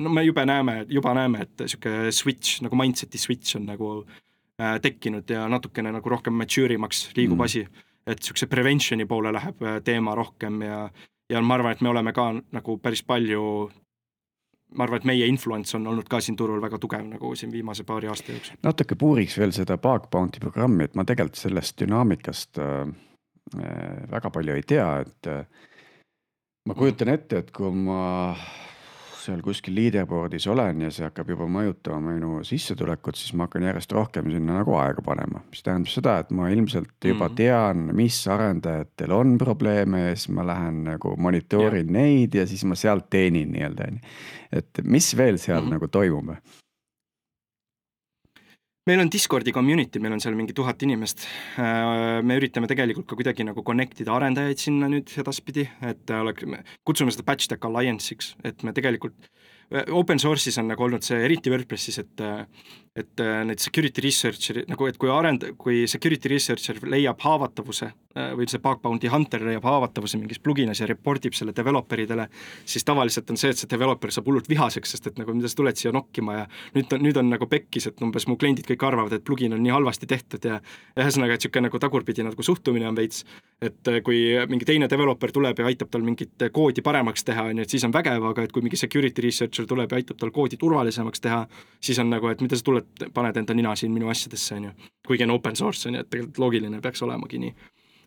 no me jube näeme, juba näeme, et niisugune switch nagu mindset'i switch on nagu äh, tekkinud ja natukene nagu rohkem mature imaks liigub mm. asi. et niisuguse prevention'i poole läheb äh, teema rohkem ja, ja ma arvan, et me oleme ka nagu päris palju ma arvan, et meie influence on olnud ka siin turul väga tugev nagu siin viimase paari aasta jooksul. natuke puuriks veel seda Bug Bounty programmi, et ma tegelikult sellest dünaamikast äh, äh väga palju ei tea, et äh, ma kujutan ette, et kui ma seal kuskil leaderboard'is olen ja see hakkab juba mõjutama minu sissetulekut, siis ma hakkan järjest rohkem sinna nagu aega panema. mis tähendab seda, et ma ilmselt juba mm. tean, mis arendajatel on probleeme ja siis ma lähen nagu monitoorin ja. neid ja siis ma sealt teenin nii-öelda on ju. et mis veel seal mm -hmm. nagu toimub? Meil on Discordi community, meil on seal mingi tuhat inimest. Äh, me üritame tegelikult ka kuidagi nagu connect ida arendajaid sinna nüüd edaspidi, et oleks, kutsume seda Patch Tech Alliance'iks, et me tegelikult open source'is on nagu olnud see, eriti WordPressis, et et need security researcher'id nagu, et kui arend-, kui security researcher leiab haavatavuse või see bug bounty hunter leiab haavatavuse mingis pluginas ja report ib selle developer idele, siis tavaliselt on see, et see developer saab hullult vihaseks, sest et nagu mida sa tuled siia nokkima ja nüüd on, nüüd on nagu pekkis, et umbes mu kliendid kõik arvavad, et plugin on nii halvasti tehtud ja ühesõnaga, et niisugune nagu tagurpidi nagu suhtumine on veits, et kui mingi teine developer tuleb ja aitab tal mingit koodi paremaks teha, on ju, et siis on vägev, aga et kui mingi security researcher tuleb ja aitab tal koodi turvalisemaks teha, siis on nagu, et mida sa tuled paned enda nina siin minu asjadesse, on ju. kuigi on open source, on ju, et tegelikult loogiline peaks olemagi nii.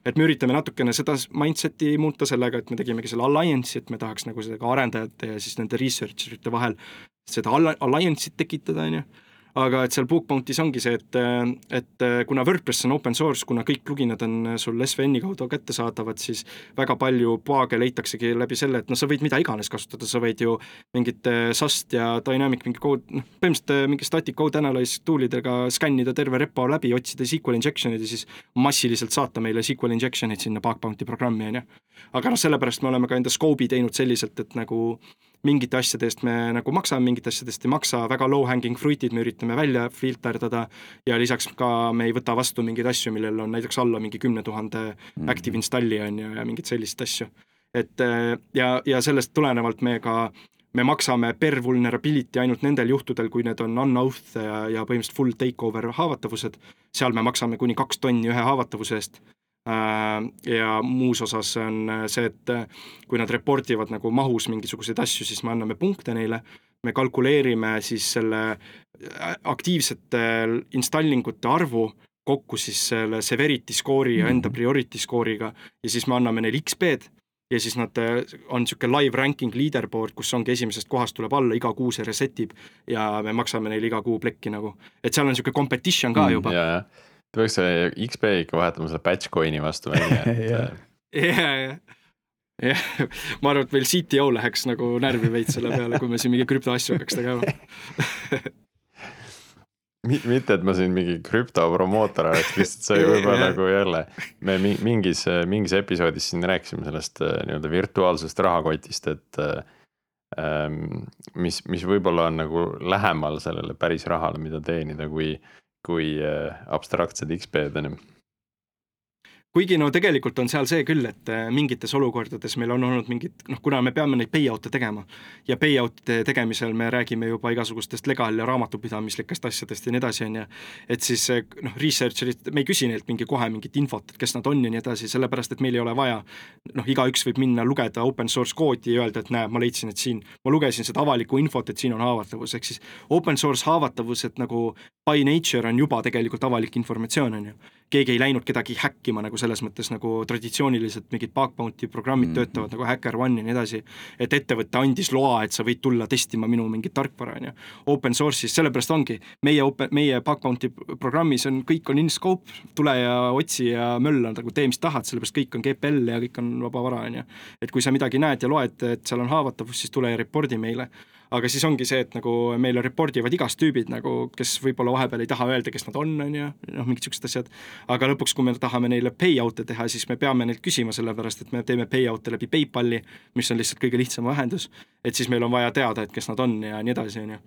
et me üritame natukene seda mindset'i muuta sellega, et me tegimegi selle alliance'i, et me tahaks nagu seda ka arendajate ja siis nende researcher ite vahel seda alliance'it tekitada, on ju aga et seal Bookbounty's ongi see, et, et kuna WordPress on open source, kuna kõik pluginad on sul SVN-i kaudu kättesaadavad, siis väga palju paage leitaksegi läbi selle, et noh, sa võid mida iganes kasutada, sa võid ju mingit SAST ja Dynamic mingi code, noh, põhimõtteliselt mingi static code analyze tool idega skännida terve repo läbi, otsida SQL injection'id ja siis massiliselt saata meile SQL injection'id sinna Bookbounty programmi, on ju. aga noh, sellepärast me oleme ka enda scope'i teinud selliselt, et nagu mingite asjade eest me nagu maksame, mingite asjade eest ei maksa, väga low hanging fruit'id me üritame välja filterdada ja lisaks ka me ei võta vastu mingeid asju, millel on näiteks alla mingi kümne tuhande mhm. active install'i on ju ja mingeid selliseid asju. et äh, ja, ja sellest tulenevalt me ka me maksame per vulnerability ainult nendel juhtudel, kui need on unoath ja, ja põhimõtteliselt full takeover haavatavused, seal me maksame kuni kaks tonni ühe haavatavuse eest ja muus osas on äh, see, et äh, kui nad report ivad nagu mahus mingisuguseid asju, siis me anname punkte neile, me kalkuleerime siis selle aktiivsete installing ute arvu kokku siis selle severity score'i ja enda mhm. priority score'iga ja siis me anname neile XP-d ja siis nad, on niisugune live ranking leaderboard, kus ongi esimesest kohast tuleb alla, iga kuu see reset ib ja me maksame neile iga kuu plekki nagu, et seal on niisugune competition ka mm, juba mm,. Ta peaks XP ikka vahetama selle batch coin'i vastu välja, et ja, ja, jah, ma arvan, et meil CTO läheks nagu närvi veits selle peale, kui me siin mingi krüptoasju hakkaks tegema mitte, et ma siin mingi krüptopromootor oleks, lihtsalt see võib-olla nagu jälle. me mingis, mingis episoodis siin rääkisime sellest äh, nii-öelda virtuaalsest rahakotist, et ähm,. mis, mis võib-olla on nagu lähemal sellele päris rahale, mida teenida, kui kui äh, abstraktsed XP-d on ju kuigi no tegelikult on seal see küll, et äh, mingites olukordades meil on olnud mingid, noh, kuna me peame neid payout'e tegema ja payout'e tegemisel me räägime juba igasugustest legal- ja raamatupidamislikest asjadest ja nii edasi, on ju, et siis äh, noh, researcher'id, me ei küsi neilt mingi kohe mingit infot, et kes nad on ja nii edasi, sellepärast et meil ei ole vaja, noh, igaüks võib minna lugeda open source koodi ja öelda, et näe, ma leidsin, et siin, ma lugesin seda avalikku infot, et siin on haavatavus, ehk siis open source haavatavused nagu by nature on juba tegelikult avalik informatsioon, on ju keegi ei läinud kedagi häkkima nagu selles mõttes nagu traditsiooniliselt mingid bug bounty programmid mm -hmm. töötavad nagu HackerOne ja nii edasi, et ettevõte andis loa, et sa võid tulla testima minu mingit tarkvara, on ju. Open source'is, sellepärast ongi, meie open, meie bug bounty programmis on, kõik on in scope, tule ja otsi ja mölla nagu tee, mis tahad, sellepärast kõik on GPL ja kõik on vaba vara, on ju. et kui sa midagi näed ja loed, et seal on haavatavus, siis tule ja report'i meile aga siis ongi see, et nagu meile report ivad igast tüübid nagu, kes võib-olla vahepeal ei taha öelda, kes nad on, on ju, noh, mingid siuksed asjad. aga lõpuks, kui me tahame neile payout'e teha, siis me peame neilt küsima, sellepärast et me teeme payout'e läbi PayPali, mis on lihtsalt kõige lihtsam vahendus. et siis meil on vaja teada, et kes nad on ja nii edasi, on ju.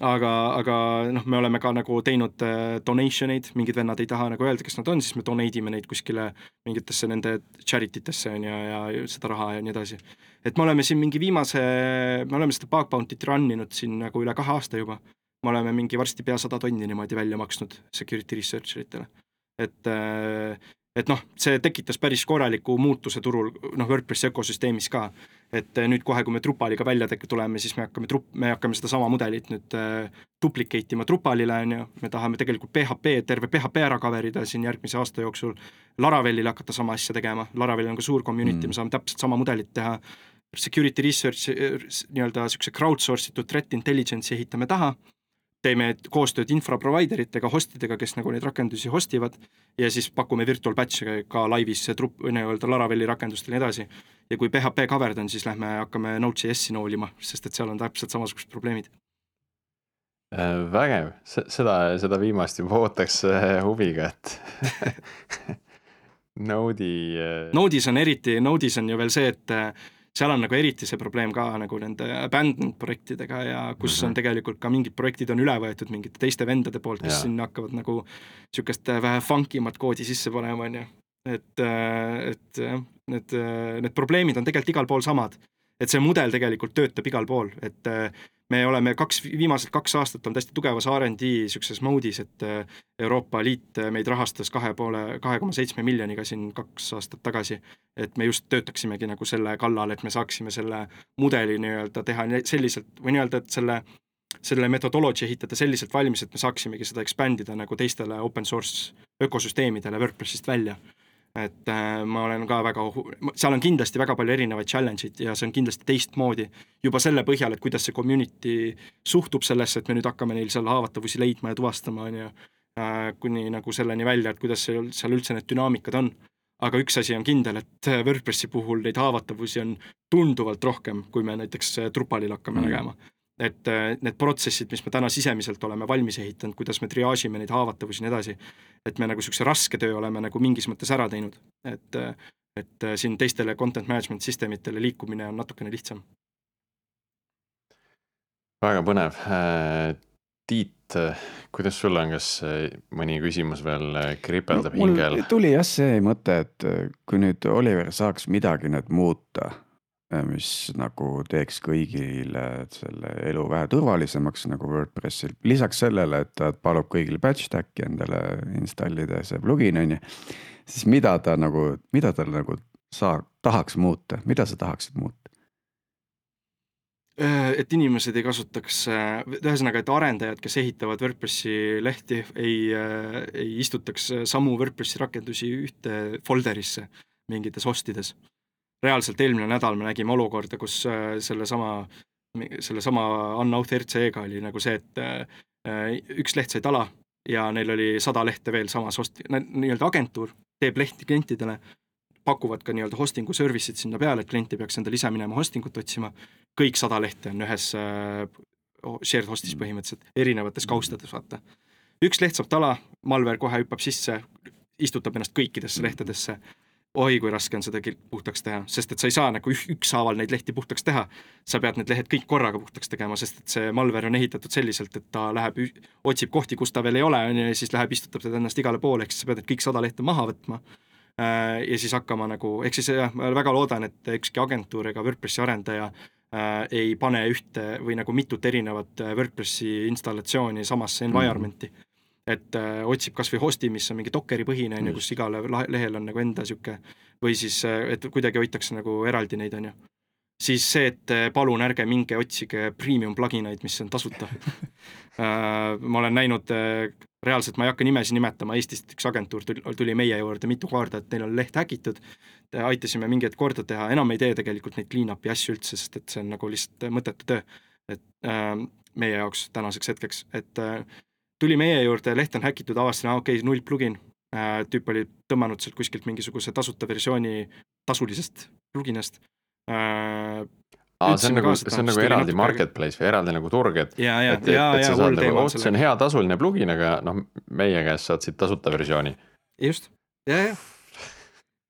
aga, aga noh, me oleme ka nagu teinud äh, donation eid, mingid vennad ei taha nagu öelda, kes nad on, siis me donate ime neid kuskile mingitesse nende charity tesse on ju, ja seda raha ja nii edasi et me oleme siin mingi viimase, me oleme seda bug bounty't run inud siin nagu üle kahe aasta juba. me oleme mingi varsti pea sada tonni niimoodi välja maksnud security researcher itele. et, äh, et noh, see tekitas päris korraliku muutuse turul, noh, WordPressi ökosüsteemis ka. et äh, nüüd kohe, kui me Drupaliga välja tuleme, siis me hakkame trup-, me hakkame sedasama mudelit nüüd äh, duplicate ima Drupalile, on ju, me tahame tegelikult PHP, terve PHP ära cover ida siin järgmise aasta jooksul. Laravelile hakata sama asja tegema, Laravel on ka suur community mm., me saame täpselt sama mudelit teha security research nii-öelda niisuguse crowdsource itud threat intelligence'i ehitame taha, teeme koostööd infra provider itega, host idega, kes nagu neid rakendusi host ivad ja siis pakume virtual batch'e ka laivis trupp, nii-öelda Laravelli rakendustel ja nii edasi. ja kui PHP covered on, siis lähme hakkame Node.js-i noolima, sest et seal on täpselt samasugused probleemid äh, vägev, seda, seda viimast juba ootaks äh, huviga, et Node'i. Äh, Node'is on eriti, Node'is on ju veel see, et seal on nagu eriti see probleem ka nagu nende abandoned projektidega ja kus mm -hmm. on tegelikult ka mingid projektid on üle võetud mingite teiste vendade poolt, kes ja. sinna hakkavad nagu niisugust äh, vähe funky mat koodi sisse panema, on ju. et, äh, et jah, need, äh, need probleemid on tegelikult igal pool samad. et see mudel tegelikult töötab igal pool, et me oleme kaks, viimased kaks aastat olnud hästi tugevas RD niisuguses mode'is, et äh, Euroopa Liit äh, meid rahastas kahe poole, kahe koma seitsme miljoniga siin kaks aastat tagasi. et me just töötaksimegi nagu selle kallal, et me saaksime selle mudeli nii-öelda teha selliselt või nii-öelda, et selle selle metodoloogia ehitada selliselt valmis, et me saaksimegi seda expand ida nagu teistele open source ökosüsteemidele WordPressist välja et äh, ma olen ka väga, seal on kindlasti väga palju erinevaid challenge'id ja see on kindlasti teistmoodi juba selle põhjal, et kuidas see community suhtub sellesse, et me nüüd hakkame neil seal haavatavusi leidma ja tuvastama, on ju, äh, kuni nagu selleni välja, et kuidas seal, seal üldse need dünaamikad on. aga üks asi on kindel, et WordPressi puhul neid haavatavusi on tunduvalt rohkem, kui me näiteks Drupalil hakkame mm. nägema et äh, need protsessid, mis me täna sisemiselt oleme valmis ehitanud, kuidas me triaažime neid haavatavusi ja nii edasi, et me nagu niisuguse raske töö oleme nagu mingis mõttes ära teinud, et äh, et äh, siin teistele content management systemitele liikumine on natukene lihtsam. väga põnev. Tiit, kuidas sul on, kas mõni küsimus veel kripeldab no, hingel? tuli jah see mõte, et kui nüüd Oliver saaks midagi nüüd muuta mis nagu teeks kõigile selle elu vähe turvalisemaks nagu WordPressil. lisaks sellele, et ta palub kõigil batch stack'i endale installida, see plugin on ju. siis mida ta nagu, mida ta nagu saa-, tahaks muuta, mida sa tahaksid muuta? Äh, et inimesed ei kasutaks, äh, ühesõnaga, et arendajad, kes ehitavad WordPressi lehti, ei, äh, ei istutaks samu WordPressi rakendusi ühte folder'isse mingites hostides reaalselt eelmine nädal me nägime olukorda, kus äh, sellesama, sellesama Unoath RCE-ga oli nagu see, et äh, üks leht sai tala ja neil oli sada lehte veel samas host-, nii-öelda agentuur teeb lehti klientidele, pakuvad ka nii-öelda hosting'u service'id sinna peale, et klient ei peaks endale ise minema hosting ut otsima, kõik sada lehte on ühes äh, shared host'is põhimõtteliselt, erinevates kaustades, vaata. üks leht saab tala, malware kohe hüppab sisse, istutab ennast kõikidesse lehtedesse oi kui raske on seda puhtaks teha, sest et sa ei saa nagu ükshaaval neid lehti puhtaks teha. sa pead need lehed kõik korraga puhtaks tegema, sest et see malware on ehitatud selliselt, et ta läheb, otsib kohti, kus ta veel ei ole, on ju, ja siis läheb, istutab teda ennast igale poole, ehk siis sa pead need kõik sada lehte maha võtma. Äh, ja siis hakkama nagu, ehk siis jah, ma väga loodan, et ükski agentuur ega WordPressi arendaja äh, ei pane ühte või nagu mitut erinevat äh, WordPressi installatsiooni samasse environment'i mm. -hmm et äh, otsib kas või host'i, mis on mingi Dockeri põhine, on ju, kus igale lehel on nagu enda niisugune või siis, äh, et kuidagi hoitakse nagu eraldi neid, on ju. siis see, et äh, palun ärge minge otsige premium plugin eid, mis on tasuta äh, ma olen näinud reaalselt, ma ei hakka nimesid nimetama, Eestist üks agentuur tuli, meie juurde mitu korda, et neil on leht häkitud, aitasime mingeid korda teha, enam ei tee tegelikult neid clean-up'i asju üldse, sest et see on nagu lihtsalt mõttetu töö. et äh, meie jaoks tänaseks hetkeks, et äh, tuli meie juurde, leht on häkitud, avastasin, aa okei okay,, null plugin äh,. tüüp oli tõmmanud sealt kuskilt mingisuguse tasuta versiooni tasulisest pluginast äh,. aa, see on nagu, see on nagu eraldi marketplace või eraldi nagu turg, et. et, et sa saad nagu, oh, see on hea tasuline plugin, aga noh, meie käest saad siit tasuta versiooni. just, ja, ja.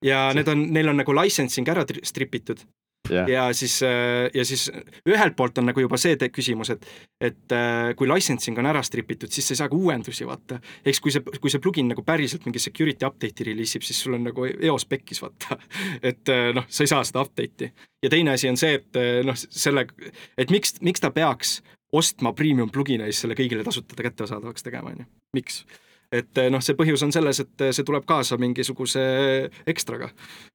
ja need on, neil on nagu licensing ära stripitud yeah.. ja siis, äh, ja siis ühelt poolt on nagu juba see küsimus, et, et äh, kui licensing on ära stripitud, siis sa ei saa ka uuendusi vaata. eks kui see, kui see plugin nagu päriselt mingi security update'i reliis ib, siis sul on nagu eos pekkis vaata. et äh, noh, sa ei saa seda update'i. ja teine asi on see, et noh, selle, et miks, miks ta peaks ostma premium plugineid selle kõigile tasuta kättesaadavaks tegema, on ju, miks? Et noh, see põhjus on selles, et see tuleb kaasa mingisuguse ekstraga.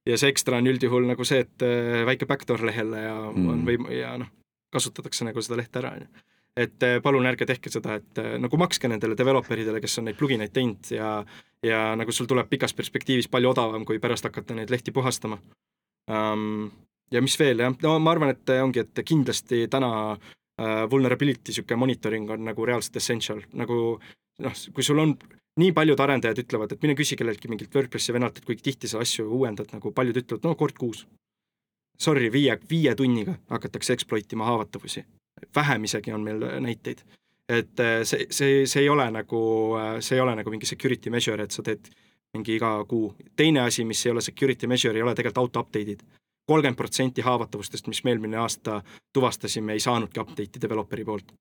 ja see ekstra on üldjuhul nagu see, et eh, väike backdoor lehele ja mm. on võim- ja noh, kasutatakse nagu seda lehte ära, on ju. et eh, palun ärge tehke seda, et eh, nagu makske nendele developer idele, kes on neid plugineid teinud ja ja nagu sul tuleb pikas perspektiivis palju odavam, kui pärast hakata neid lehti puhastama um,. ja mis veel, jah, no ma arvan, et ongi, et kindlasti täna uh, vulnerability sihuke monitoring on nagu reaalselt essential, nagu noh, kui sul on nii paljud arendajad ütlevad, et mine küsi kelleltki mingilt WordPressi venalt, et kui tihti sa asju uuendad, nagu paljud ütlevad, no kord kuus. Sorry, viie, viie tunniga hakatakse exploit ima haavatavusi. vähem isegi on meil näiteid. et äh, see, see, see ei ole nagu, äh, see ei ole nagu mingi security measure, et sa teed mingi iga kuu. teine asi, mis ei ole security measure, ei ole tegelikult auto update'id. kolmkümmend protsenti haavatavustest, mis me eelmine aasta tuvastasime, ei saanudki update'i developeri poolt.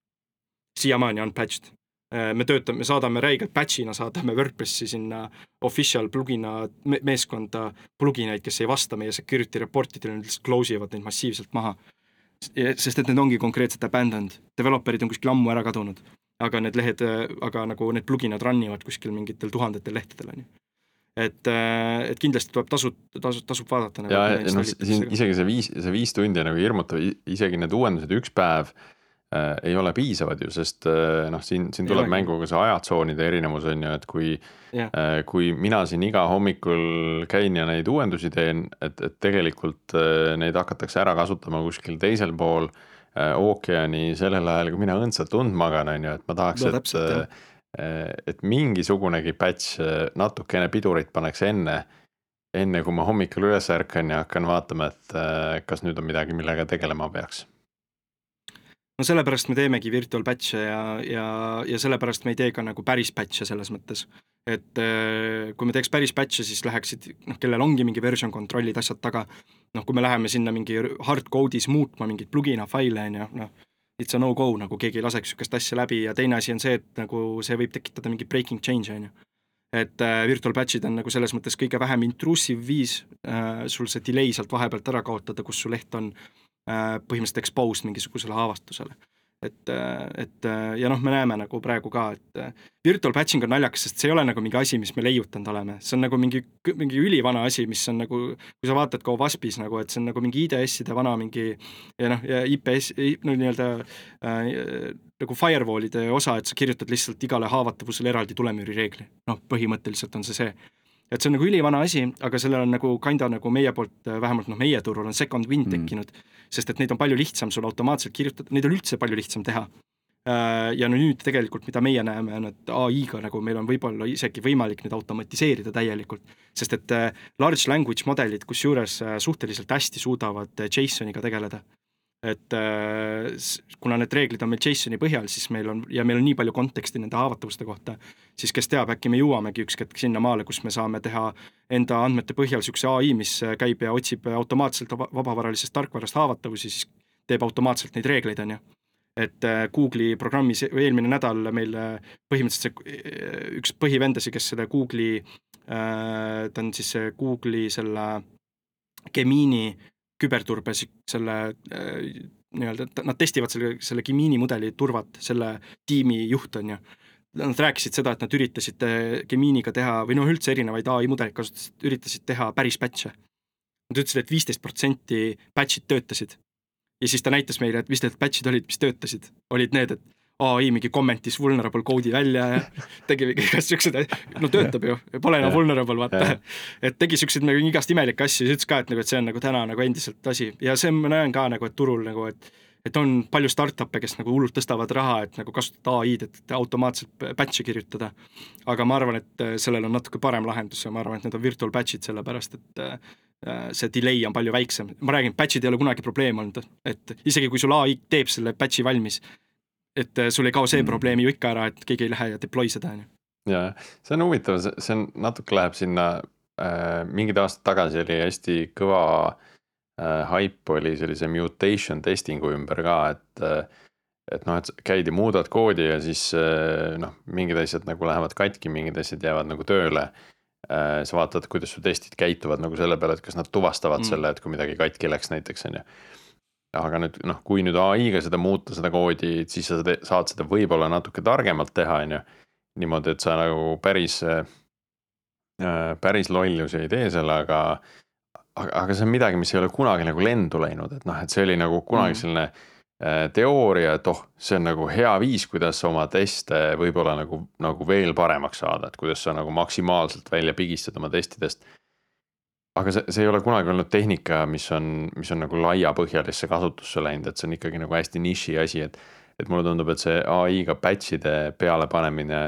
siiamaani unpatched Äh, me töötame, saadame räigelt batch'ina, saadame WordPressi sinna official plugina meeskonda plugineid, kes ei vasta meie security report idele, nad lihtsalt close ivad neid massiivselt maha. sest et need ongi konkreetselt abandoned, developer'id on kuskil ammu ära kadunud, aga need lehed, aga nagu need pluginad run ivad kuskil mingitel tuhandetel lehtedel, on ju et, äh, et kindlasti tuleb tasu, tasu, tasub vaadata nagu. ja, ja noh, siin isegi see viis, see viis tundi on nagu hirmutav, isegi need uuendused üks päev äh, ei ole piisavad ju, sest äh, noh, siin, siin tuleb mängu ka see ajatsoonide erinevus on ju, et kui yeah., äh, kui mina siin iga hommikul käin ja neid uuendusi teen, et, et tegelikult äh, neid hakatakse ära kasutama kuskil teisel pool äh, ookeani sellel ajal, kui mina õndsalt und magan, on ju, et ma tahaks no,, et äh, et mingisugunegi batch äh, natukene pidurit paneks enne, enne kui ma hommikul üles ärkan ja hakkan vaatama, et äh, kas nüüd on midagi, millega tegelema peaks no sellepärast me teemegi virtual batch'e ja, ja, ja sellepärast me ei tee ka nagu päris batch'e selles mõttes. et äh, kui me teeks päris batch'e, siis läheksid, noh, kellel ongi mingi version control'id, asjad taga, noh, kui me läheme sinna mingi hard code'is muutma mingeid plugina faile, on ju, noh, it's a no-go, nagu keegi ei laseks niisugust asja läbi. Ja teine asi on see, et nagu see võib tekitada mingi breaking change, on ju. Et äh, virtual batch'id on nagu selles mõttes kõige vähem intrusive viis äh, sul see delay sealt vahepealt ära kaotada, kus su leht on. Äh, põhimõtteliselt exposed mingisugusele haavastusele. et, äh, et äh, ja noh, me näeme nagu praegu ka, et virtual batching on naljakas, sest see ei ole nagu mingi asi, mis me leiutanud oleme, see on nagu mingi, mingi ülivana asi, mis on nagu, kui sa vaatad ka Waspis nagu, et see on nagu mingi IDS-ide vana mingi ja noh, ja IPS, no nii-öelda äh, nagu firewall'ide osa, et sa kirjutad lihtsalt igale haavatavusele eraldi tulemüürireegli. noh, põhimõtteliselt on see see et see on nagu ülivana asi, aga sellel on nagu kinda nagu meie poolt, vähemalt noh, meie turul on second wind mm. tekkinud mm., sest et neid on palju lihtsam sul automaatselt kirjutada, neid on üldse palju lihtsam teha. Äh, ja no nüüd tegelikult, mida meie näeme, on, et ai-ga nagu meil on võib-olla isegi võimalik neid automatiseerida täielikult, sest et äh, large language modelid, kusjuures äh, suhteliselt hästi suudavad JSON-iga tegeleda et äh, kuna need reeglid on meil JSON-i põhjal, siis meil on ja meil on nii palju konteksti nende haavatavuste kohta, siis kes teab, äkki me jõuamegi üks hetk sinnamaale, kus me saame teha enda andmete põhjal niisuguse ai, mis käib ja otsib automaatselt vabavaralisest tarkvarast haavatavusi, siis teeb automaatselt neid reegleid, on ju. et äh, Google'i programmis eelmine nädal meil äh, põhimõtteliselt see üks põhivendasid, kes selle Google'i, ta on siis Google'i selle Gemini küberturbe selle äh, nii-öelda, nad testivad selle, selle Gemini mudeli turvat, selle tiimi juht on ju. Nad rääkisid seda, et nad üritasid äh, Geminiga teha või noh, üldse erinevaid ai mudeleid kasutasid, üritasid teha päris batch'e. Nad ütlesid et, et viisteist protsenti batch'id töötasid. ja siis ta näitas meile, et mis need batch'id olid, mis töötasid, olid need, et ai mingi comment'is vulnerable code'i välja ja tegi igast siukseid, no töötab ju, pole enam vulnerable vaata. et tegi siukseid nagu igast imelikke asju, siis ütles ka, et nagu, et see on nagu täna nagu endiselt asi. Ja see ma näen ka nagu, et turul nagu, et et on palju startup'e, kes nagu hullult tõstavad raha, et nagu kasutada ai-d, et automaatselt batch'e kirjutada. aga ma arvan, et sellel on natuke parem lahendus ja ma arvan, et need on virtual batch'id, sellepärast et äh, see delay on palju väiksem, ma räägin, batch'id ei ole kunagi probleem olnud, et isegi kui sul ai teeb selle batch'i valmis, et äh, sul ei kao see Mm. probleem ju ikka ära, et keegi ei lähe ja deploy seda, on ju. ja see on huvitav, see on natuke läheb sinna äh,, mingid aastad tagasi oli hästi kõva äh, haip oli sellise mutation testing'u ümber ka, et äh, et noh, et käid ja muudad koodi ja siis äh, noh, mingid asjad nagu lähevad katki, mingid asjad jäävad nagu tööle äh,. sa vaatad, kuidas su testid käituvad nagu selle peale, et kas nad tuvastavad mm. selle, et kui midagi katki läks näiteks, on ju. Aga nüüd noh, kui nüüd ai-ga seda muuta, seda koodi, siis sa saad seda võib-olla natuke targemalt teha, on ju niimoodi, et sa nagu päris, päris lollusi ei tee selle, aga, aga, aga see on midagi, mis ei ole kunagi nagu lendu läinud, et noh, et see oli nagu kunagi Mhm. selline äh, teooria, et oh, see on nagu hea viis, kuidas oma teste võib-olla nagu, nagu veel paremaks saada, et kuidas sa nagu maksimaalselt välja pigistad oma testidest. Aga see, see ei ole kunagi olnud tehnika, mis on, mis on nagu laiapõhjalisse kasutusse läinud, et see on ikkagi nagu hästi niši asi, et et mulle tundub, et see ai-ga batch'ide pealepanemine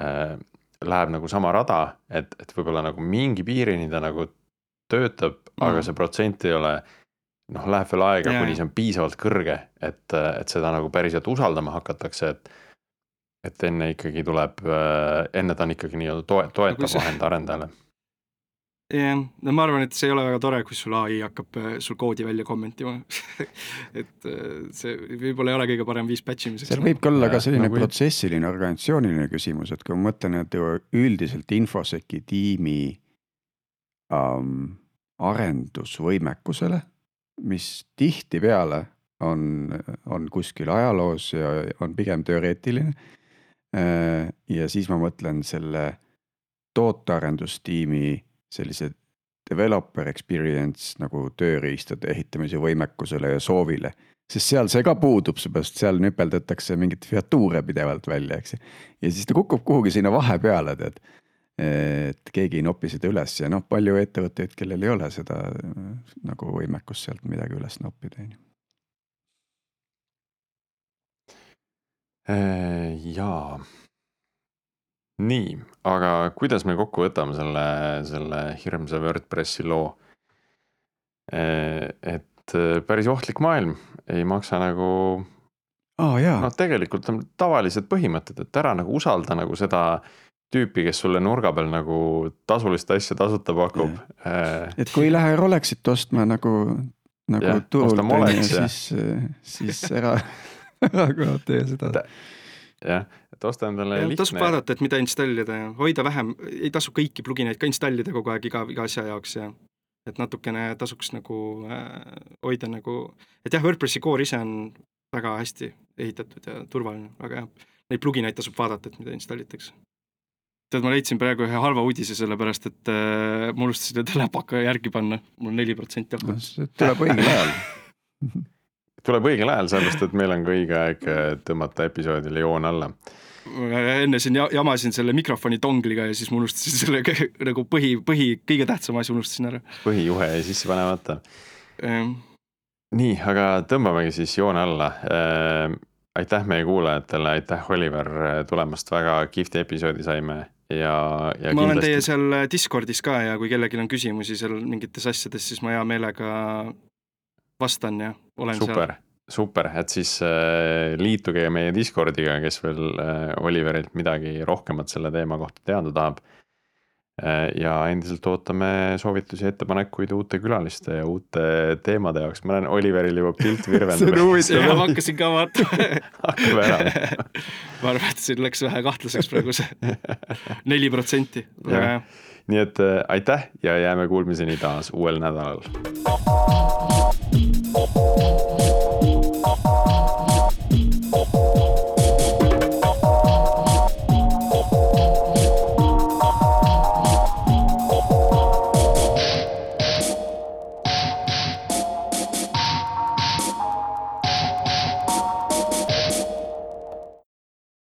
äh, läheb nagu sama rada, et, et võib-olla nagu mingi piirini ta nagu töötab mm., aga Mhm. see protsent ei ole. noh, läheb veel aega, Jaa. kuni see on piisavalt kõrge, et, et seda nagu päriselt usaldama hakatakse, et. et enne ikkagi tuleb, enne ta on ikkagi nii-öelda toe, toetav vahend arendajale. Jah, no ma arvan, et see ei ole väga tore, kui sul ai hakkab äh, sul koodi välja kommentima et äh, see võib-olla ei ole kõige parem viis batch imiseks. seal võib ka olla ka selline nagu protsessiline, organisatsiooniline küsimus, et kui ma mõtlen, et üldiselt infoseki tiimi ähm, arendusvõimekusele, mis tihtipeale on, on kuskil ajaloos ja on pigem teoreetiline. ja siis ma mõtlen selle tootearendustiimi sellise developer experience nagu tööriistade ehitamise võimekusele ja soovile sest seal see ka puudub, seepärast seal nüpeldatakse mingeid featuure pidevalt välja, eks ju. ja siis ta kukub kuhugi sinna vahepeale, tead. et keegi ei nopi seda üles ja noh, palju ettevõtteid, kellel ei ole seda äh, nagu võimekust sealt midagi üles noppida, on ju. Äh, jaa. Nii, aga kuidas me kokku võtame selle, selle hirmsa WordPressi loo? et äh, päris ohtlik maailm, ei maksa nagu oh, noh, tegelikult on tavalised põhimõtted, et ära nagu usalda nagu seda tüüpi, kes sulle nurga peal nagu tasulist asja tasuta pakub. Äh, et kui ei lähe Rolexit ostma nagu, nagu Jah, turult ja- siis, siis ära, ära ka tee seda. Jah, et osta endale tasub lihtne, vaadata, et mida installida ja hoida vähem, ei tasu kõiki plugineid ka installida kogu aeg iga, iga asja jaoks ja et natukene tasuks nagu äh, hoida nagu, et jah, WordPressi core ise on väga hästi ehitatud ja turvaline, väga hea. Neid plugineid tasub vaadata, et mida installitakse. tead, ma leidsin praegu ühe halva uudise, sellepärast et äh, ma unustasin endale läpaka järgi panna, mul neli protsenti hakkab. see tuleb õigel ajal tuleb õigel ajal, sellepärast et meil on ka õige aeg äh, tõmmata episoodile joon alla. enne siin ja- jamasin selle mikrofoni dongliga ja siis ma unustasin selle nagu põhi, põhi, kõige tähtsama asja unustasin ära. põhijuhe jäi sisse panemata. Ehm, nii, aga tõmbamegi siis joone alla äh,. aitäh meie kuulajatele, aitäh, Oliver, tulemast, väga kihvti episoodi saime ja, ja ma olen kindlasti teie seal Discordis ka ja kui kellelgi on küsimusi seal mingites asjades, siis ma hea meelega vastan ja olen super, super, et siis äh, liituge meie Discordiga, kes veel äh, Oliverilt midagi rohkemat selle teema kohta teada tahab äh,. ja endiselt ootame soovitusi, ettepanekuid uute külaliste ja uute teemade jaoks, ma näen Oliveril juba pilt See on virvendab huvitav. seal. ma hakkasin ka vaatama hakkab ära ma arvan, et siin läks vähe kahtlaseks praegu see neli protsenti, väga hea. nii et äh, aitäh ja jääme kuulmiseni taas uuel nädalal. Bye.